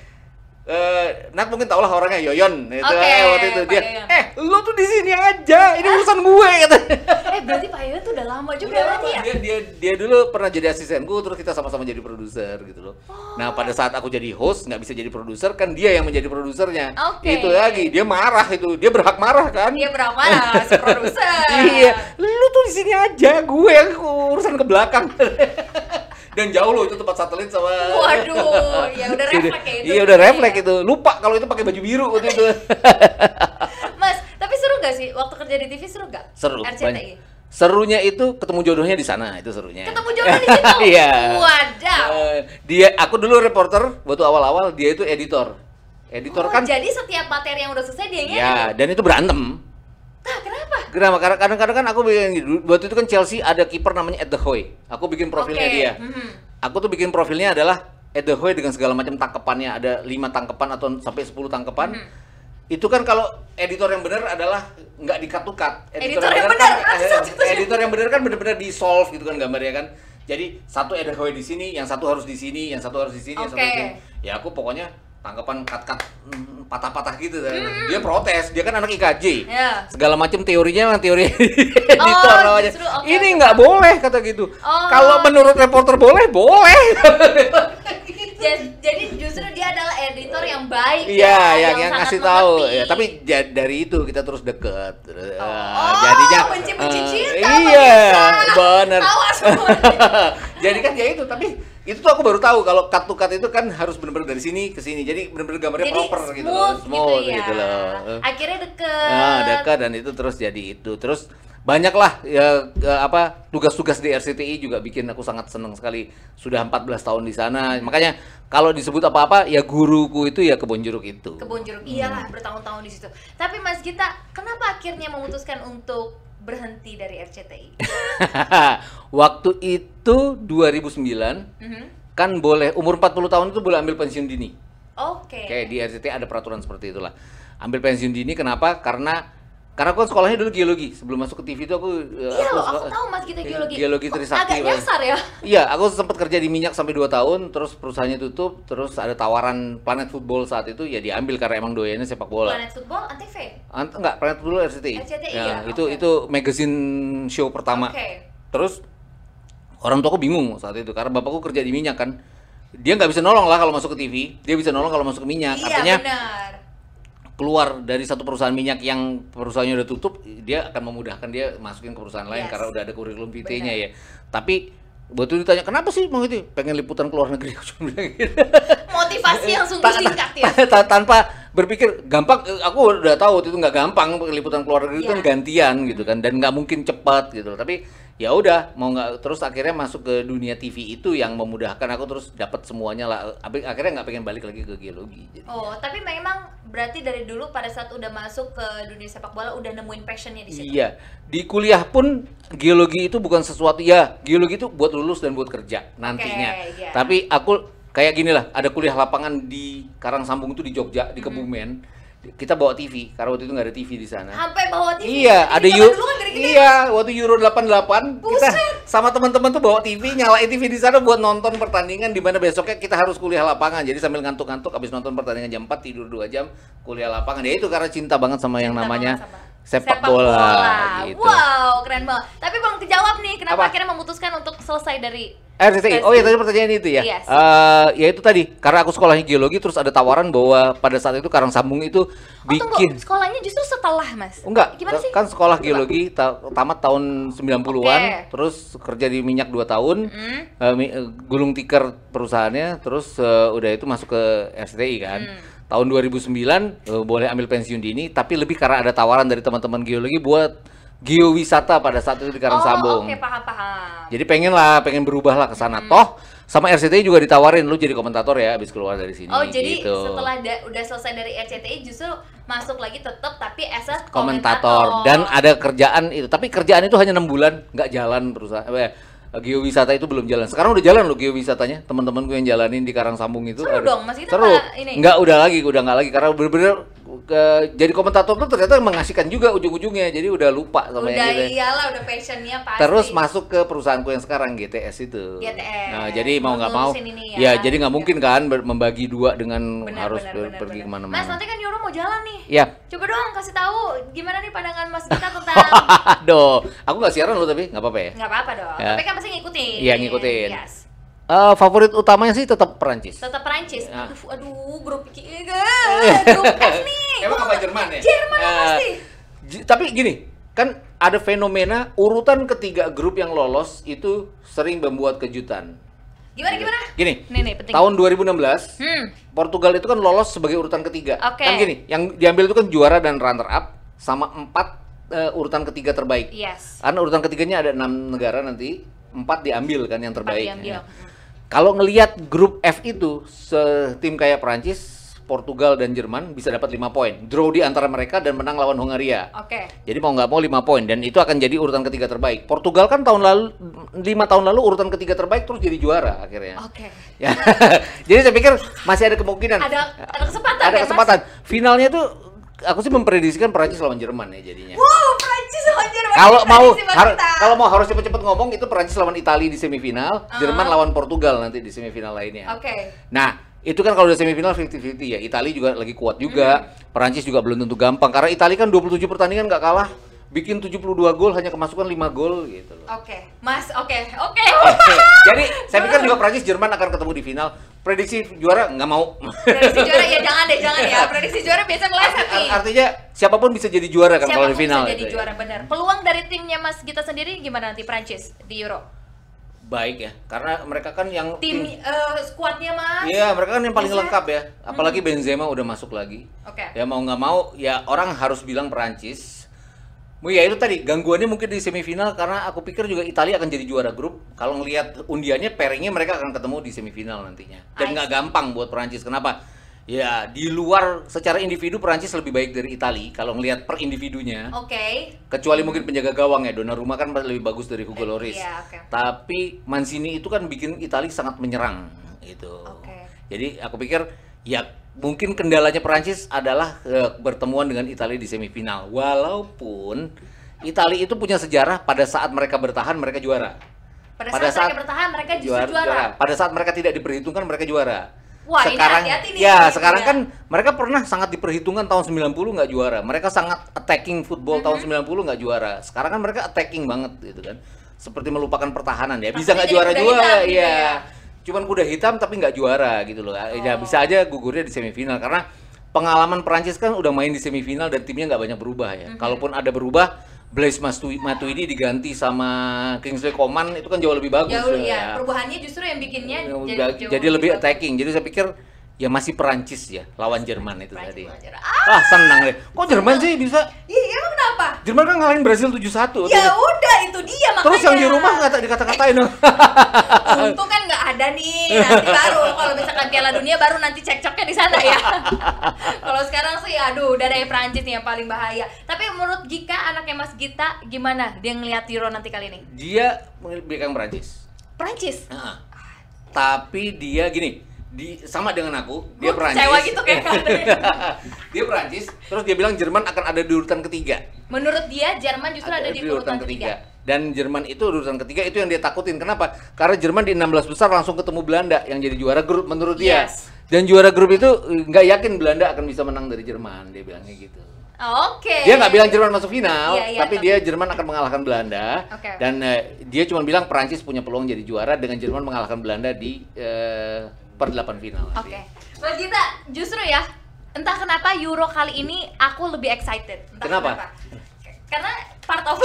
Eh, Nat mungkin tau lah orangnya Yoyon itu Oke, eh, waktu itu Pak dia Yoyon. eh lu tuh di sini aja ini urusan gue katanya Eh berarti Pak Yoyo tuh udah lama juga Udah berarti lama. ya? Dia, dia dia dulu pernah jadi asistenku terus kita sama-sama jadi produser gitu loh. Oh. Nah pada saat aku jadi host nggak bisa jadi produser kan dia yang menjadi produsernya. Oke. Itu lagi dia marah itu dia berhak marah kan. Dia lah, si produser. iya. Lu tuh di sini aja gue yang urusan ke belakang. Dan jauh loh itu tempat satelit sama. Waduh, ya udah refleks ya itu. Iya udah refleks itu. Lupa kalau itu pakai baju biru waktu itu. Mas, tapi seru gak sih waktu kerja di TV seru gak? Seru. RCTI. banyak. Serunya itu ketemu jodohnya di sana itu serunya. Ketemu jodoh di situ. Iya. Wadaw. Eh, dia aku dulu reporter waktu awal-awal dia itu editor. Editor Oh, kan jadi setiap materi yang udah selesai dia ya dan itu berantem. Nah, kenapa? Kenapa? Karena kadang-kadang kan aku bikin gitu. Waktu itu kan Chelsea ada kiper namanya Ed Hoy. Aku bikin profilnya Oke, dia. mhm. Aku tuh bikin profilnya adalah Ed Hoy dengan segala macam tangkepannya. Ada lima tangkepan atau sampai 10 tangkepan. Mhm. Itu kan kalau editor yang benar adalah nggak dikat-tukat. Editor yang kan, benar, eh, satu-satunya. editor yang benar kan benar-benar di solve gitu kan gambarnya kan. Jadi satu Ed Hoy di sini, yang satu harus di sini, yang satu harus di sini, yang satu di sini. Ya aku pokoknya tangkapan cut-cut mm, patah-patah gitu. Hmm. Dia protes, dia kan anak IKJ Ya. segala macam teorinya memang teori editor Oh, namanya. justru, oke, Ini nggak boleh kata gitu. Oh. Kalau menurut reporter boleh, boleh. Jadi, justru dia adalah editor yang baik Iya, ya, yang yang ngasih tahu. Ya, tapi ja- dari itu kita terus deket. Eh, Oh, jadinya benci-benci eh, cinta, Iya, benar. Jadi kan ya itu, tapi itu tuh aku baru tahu kalau cut to cut itu kan harus bener-bener dari sini ke sini. Jadi bener-bener gambarnya Jadi proper gitu smooth loh, gitu, smooth ya. gitu loh. Eh. Akhirnya deket. Nah, dekat dan itu terus jadi itu. Terus banyak lah ya apa tugas-tugas di RCTI juga bikin aku sangat senang sekali. Sudah 14 tahun di sana. Makanya kalau disebut apa-apa ya guruku itu ya kebon jeruk itu. Kebun jeruk iyalah bertahun-tahun di situ. Tapi Mas Gita, kenapa akhirnya memutuskan untuk berhenti dari RCTI? Waktu itu 2009 Mhm. kan boleh umur 40 tahun itu boleh ambil pensiun dini. Oke. Kayak di RCTI ada peraturan seperti itulah. Ambil pensiun dini kenapa? Karena karena aku kan sekolahnya dulu geologi. Sebelum masuk ke TV itu aku eh, Iya loh, suka- aku tahu Mas Gita geologi. Geologi Trisakti. Agak nyasar ya. Iya, aku sempat kerja di minyak sampai 2 tahun, terus perusahaannya tutup, terus ada tawaran Planet Football saat itu ya diambil karena emang doyannya sepak bola. Planet Football Antv. Ant enggak, Planet Football RCTI. RCTI, ya, ya, itu oke. itu magazine show pertama. Oke. Terus orang tua aku bingung saat itu karena bapakku kerja di minyak kan. Dia nggak bisa nolong lah kalau masuk ke TV, dia bisa nolong kalau masuk ke minyak. Iya Artinya benar. Keluar dari satu perusahaan minyak yang perusahaannya udah tutup, dia akan memudahkan dia masukin ke perusahaan lain Yes. karena udah ada kurikulum vitae-nya ya. Tapi waktu ditanya kenapa sih mau itu pengen liputan ke luar negeri gitu. Motivasi yang sungguh singkat ya. ta- tanpa berpikir gampang eh, aku udah tahu itu nggak gampang liputan ke luar negeri itu Iya. kan gantian gitu kan dan nggak mungkin cepat gitu tapi ya udah mau nggak terus akhirnya masuk ke dunia TV itu yang memudahkan aku terus dapat semuanya lah akhirnya nggak pengen balik lagi ke geologi jadi Oh, tapi memang berarti dari dulu pada saat udah masuk ke dunia sepak bola udah nemuin passionnya di situ. Iya, di kuliah pun geologi itu bukan sesuatu ya, geologi itu buat lulus dan buat kerja nantinya. iya. Tapi aku kayak gini lah, ada kuliah lapangan di Karangsambung itu di Jogja, di Kebumen. Kita bawa TV, karena waktu itu nggak ada TV di sana. Sampai bawa TV. Iya, ada Euro. kan. Iya, waktu Euro 88 kita Buset. sama teman-teman tuh bawa TV, nyalain TV di sana buat nonton pertandingan di mana besoknya kita harus kuliah lapangan. Jadi sambil ngantuk-ngantuk habis nonton pertandingan jam 4 tidur 2 jam, kuliah lapangan. Ya itu karena cinta banget sama yang Cinta namanya sama sepak, bola, gitu. Wow, keren banget. Tapi belum kejawab nih, kenapa Apa? akhirnya memutuskan untuk selesai dari RCTI. Oh ya tadi pertanyaan itu ya. Yes. Eh, ya itu tadi karena aku sekolahnya geologi terus ada tawaran bahwa pada saat itu Karangsambung itu Oh, tunggu, bikin sekolahnya justru setelah, Mas. Enggak, Gimana sih? kan sekolah Coba. geologi ta- tamat tahun 90-an, Oke. terus kerja di minyak 2 tahun, eh, mi- eh, gulung tikar perusahaannya, terus eh, udah itu masuk ke RCTI kan. Hmm. Tahun 2009 eh, boleh ambil pensiun dini, tapi lebih karena ada tawaran dari teman-teman geologi buat geowisata pada saat itu di Karangsambung. Oh, oke, paham-paham. Jadi pengen lah, pengen berubah lah ke sana. Hmm. Toh sama RCTI juga ditawarin lu jadi komentator ya habis keluar dari sini Oh, jadi gitu. setelah da- udah selesai dari RCTI justru masuk lagi tetap tapi as a komentator dan ada kerjaan itu tapi kerjaan itu hanya enam bulan nggak jalan perusahaan eh, geowisata itu belum jalan sekarang udah jalan loh geowisatanya teman-teman gue yang jalanin di Karangsambung itu Seru ada- dong, Mas. Itu seru ini? nggak udah lagi udah nggak lagi karena bener-bener ke- jadi komentator tuh ternyata mengasihkan juga ujung-ujungnya jadi udah lupa sama udah yang gitu iyalah udah passionnya pasti Terus masuk ke perusahaanku yang sekarang GTS itu. GTS. Nah, jadi mau nggak mau, ini ya. ya. jadi nggak mungkin kan membagi dua dengan Benar, harus benar, per- benar, pergi ke mana-mana. Mas nanti kan Yoro mau jalan nih Ya, coba dong kasih tahu gimana nih pandangan Mas Gita tentang Aduh, aku nggak siaran lo tapi nggak apa-apa ya. nggak apa-apa dong Ya. tapi kan pasti ngikutin Iya, ngikutin. yes. Eh, favorit utamanya sih tetap Perancis. tetap Perancis Ya. aduh aduh grup Q- grup F nih Emang apa Jerman ya? Jerman Eh, pasti tapi gini, kan ada fenomena urutan ketiga grup yang lolos itu sering membuat kejutan. gimana gimana Gini, nih nih penting tahun 2016 hmm Portugal itu kan lolos sebagai urutan ketiga. Oke. Kan gini, yang diambil itu kan juara dan runner up sama empat eh, urutan ketiga terbaik. yes Karena urutan ketiganya ada enam negara nanti, empat diambil kan yang terbaik. diambil. ya. Kalau ngelihat grup F itu, setim kayak Prancis, Portugal dan Jerman bisa dapat 5 poin. Draw di antara mereka dan menang lawan Hungaria. oke Jadi mau nggak mau 5 poin dan itu akan jadi urutan ketiga terbaik. Portugal kan tahun lalu 5 tahun lalu urutan ketiga terbaik terus jadi juara akhirnya. oke Ya. Jadi saya pikir masih ada kemungkinan. ada ada kesempatan Ada kan, Mas? kesempatan. Finalnya tuh aku sih memprediksikan Prancis lawan Jerman ya jadinya. wow Perancis sama Jerman Kalau mau prediksi buat har- kita. kalau mau harus cepet-cepet ngomong itu Prancis lawan Italia di semifinal, Ah. Jerman lawan Portugal nanti di semifinal lainnya. oke Nah, itu kan kalau udah semifinal 50-50 ya. Italia juga lagi kuat juga. Hmm. Perancis juga belum tentu gampang karena Italia kan 27 pertandingan nggak kalah. Bikin 72 gol hanya kemasukan 5 gol gitu loh. Oke, Mas, oke, oke. Oke, Jadi saya pikir juga Prancis Jerman akan ketemu di final. Prediksi juara nggak mau. Prediksi juara ya jangan deh, jangan ya. Prediksi juara biasa meleset nih. Ar- Artinya siapa pun bisa jadi juara kan kalau di Siapa pun final. bisa jadi itu ya. juara benar. Peluang dari timnya Mas Gita sendiri gimana nanti Prancis di Euro? Baik ya, karena mereka kan yang Tim eh, skuadnya Mas? Iya, mereka kan yang paling lengkap ya. Apalagi Benzema udah masuk lagi. Oke. Ya mau nggak mau, ya orang harus bilang Perancis. Ya itu tadi gangguannya mungkin di semifinal karena aku pikir juga Italia akan jadi juara grup. Kalau ngelihat undiannya pairingnya mereka akan ketemu di semifinal nantinya. Dan nggak gampang buat Perancis. Kenapa? Ya di luar secara individu Perancis lebih baik dari Italia kalau ngelihat per individunya. Oke. Kecuali mungkin penjaga gawang ya, Donnarumma kan lebih bagus dari Hugo Eh, Lloris. iya, oke. Tapi Mancini itu kan bikin Italia sangat menyerang gitu. Oke. Jadi aku pikir ya mungkin kendalanya Perancis adalah eh, bertemuan dengan Italia di semifinal. Walaupun Italia itu punya sejarah pada saat mereka bertahan mereka juara. Pada, Pada saat, saat mereka bertahan mereka justru juara. Pada saat mereka tidak diperhitungkan mereka juara. Wah, ini sekarang hati-hati nih, ya ini sekarang ya. kan mereka pernah sangat diperhitungkan tahun 90 nggak juara. Mereka sangat attacking football tahun Mm-hmm. 90 nggak juara. Sekarang kan mereka attacking banget gitu kan. Seperti melupakan pertahanan ya. Bisa nggak juara juga hitam gitu ya. ya? Cuman kuda hitam tapi nggak juara gitu loh. Ya Oh. bisa aja gugurnya di semifinal karena pengalaman Prancis kan udah main di semifinal dan timnya nggak banyak berubah ya. Kalaupun ada berubah, Blaise Matuidi diganti sama Kingsley Coman itu kan jauh lebih bagus Jauh ya. ya, perubahannya justru yang bikinnya Ya, jadi, jauh jadi lebih attacking. Jadi saya pikir ya masih Perancis ya lawan Jerman itu Prancis tadi. Ah, Ah, senang deh. Kok Jerman sih bisa? iya emang kenapa? Jerman kan ngalahin Brasil 7-1. Ya udah itu dia makanya. Terus yang di rumah kata dikata-katain dong. Untung kan nggak ada nih, nanti baru kalau misalkan Piala Dunia baru nanti cekcoknya di sana ya. kalau sekarang sih, aduh, udah dari Prancis nih yang paling bahaya. Tapi menurut Gika, anaknya Mas Gita, gimana dia ngeliat Euro nanti kali ini? Dia belakang Prancis. Prancis. Heeh. Tapi dia gini, di sama dengan aku, dia Gua Prancis. kecewa gitu kayak dia Prancis, terus dia bilang Jerman akan ada di urutan ketiga. Menurut dia Jerman justru ada, di urutan ketiga. Dan Jerman itu urutan ketiga itu yang dia takutin. Kenapa? Karena Jerman di 16 besar langsung ketemu Belanda yang jadi juara grup menurut dia. Yes. Dan juara grup itu eh, nggak yakin Belanda akan bisa menang dari Jerman, dia bilangnya gitu. Oke. Dia nggak bilang Jerman masuk final, Iya, iya, tapi tapi- dia Jerman akan mengalahkan Belanda. Oke. Dan eh, dia cuma bilang Perancis punya peluang jadi juara dengan Jerman mengalahkan Belanda di eh, perdelapan final. Oke. Mas Gita, justru ya, entah kenapa Euro kali ini aku lebih excited. Entah Kenapa? Karena part of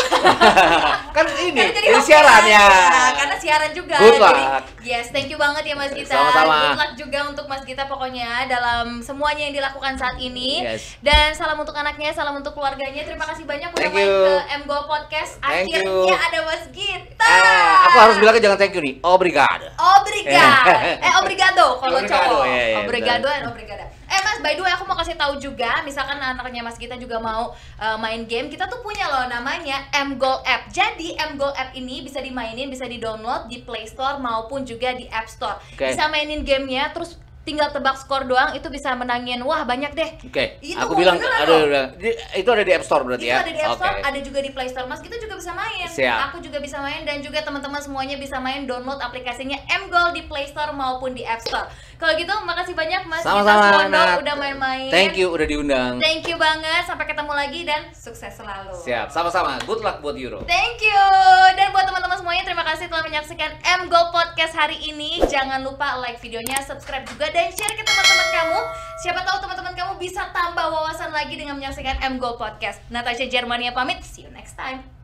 kan ini, Karena jadi ini siaran ya. Nah, karena siaran juga. Good Jadi, luck. yes, thank you banget ya Mas Gita. Sama-sama. Good luck juga untuk Mas Gita pokoknya dalam semuanya yang dilakukan saat ini. Yes. Dan salam untuk anaknya, salam untuk keluarganya. Terima kasih banyak udah main ke MGO Podcast. Thank Akhirnya you. ada Mas Gita. Eh, aku harus bilangnya jangan thank you nih, obrigado. Obrigado. eh obrigado kalau Obrigado, cowok. ya, ya, obrigado and obrigada. Eh Mas, by the way aku mau kasih tahu juga, misalkan anaknya Mas kita juga mau uh, main game, kita tuh punya loh namanya M-Goal App. Jadi M-Goal App ini bisa dimainin, bisa di-download di Play Store maupun juga di App Store. Oke. Bisa mainin gamenya, terus tinggal tebak skor doang itu bisa menangin wah banyak deh. Oke, Itu aku bilang ada, ada di- itu ada di App Store berarti Itu ya. ada di App Store, Oke. ada juga di Play Store. Mas kita juga bisa main. Siap. Aku juga bisa main dan juga teman-teman semuanya bisa main download aplikasinya M-Goal di Play Store maupun di App Store. Kalau gitu makasih banyak Mas Sama-sama, Nat. udah main-main. Thank you udah diundang. Thank you banget. Sampai ketemu lagi dan sukses selalu. Siap, sama-sama. Good luck buat Euro. Thank you. Dan buat teman-teman semuanya terima kasih telah menyaksikan M Go Podcast hari ini. Jangan lupa like videonya, subscribe juga dan share ke teman-teman kamu. Siapa tahu teman-teman kamu bisa tambah wawasan lagi dengan menyaksikan M Go Podcast. Natasha Germania pamit. See you next time.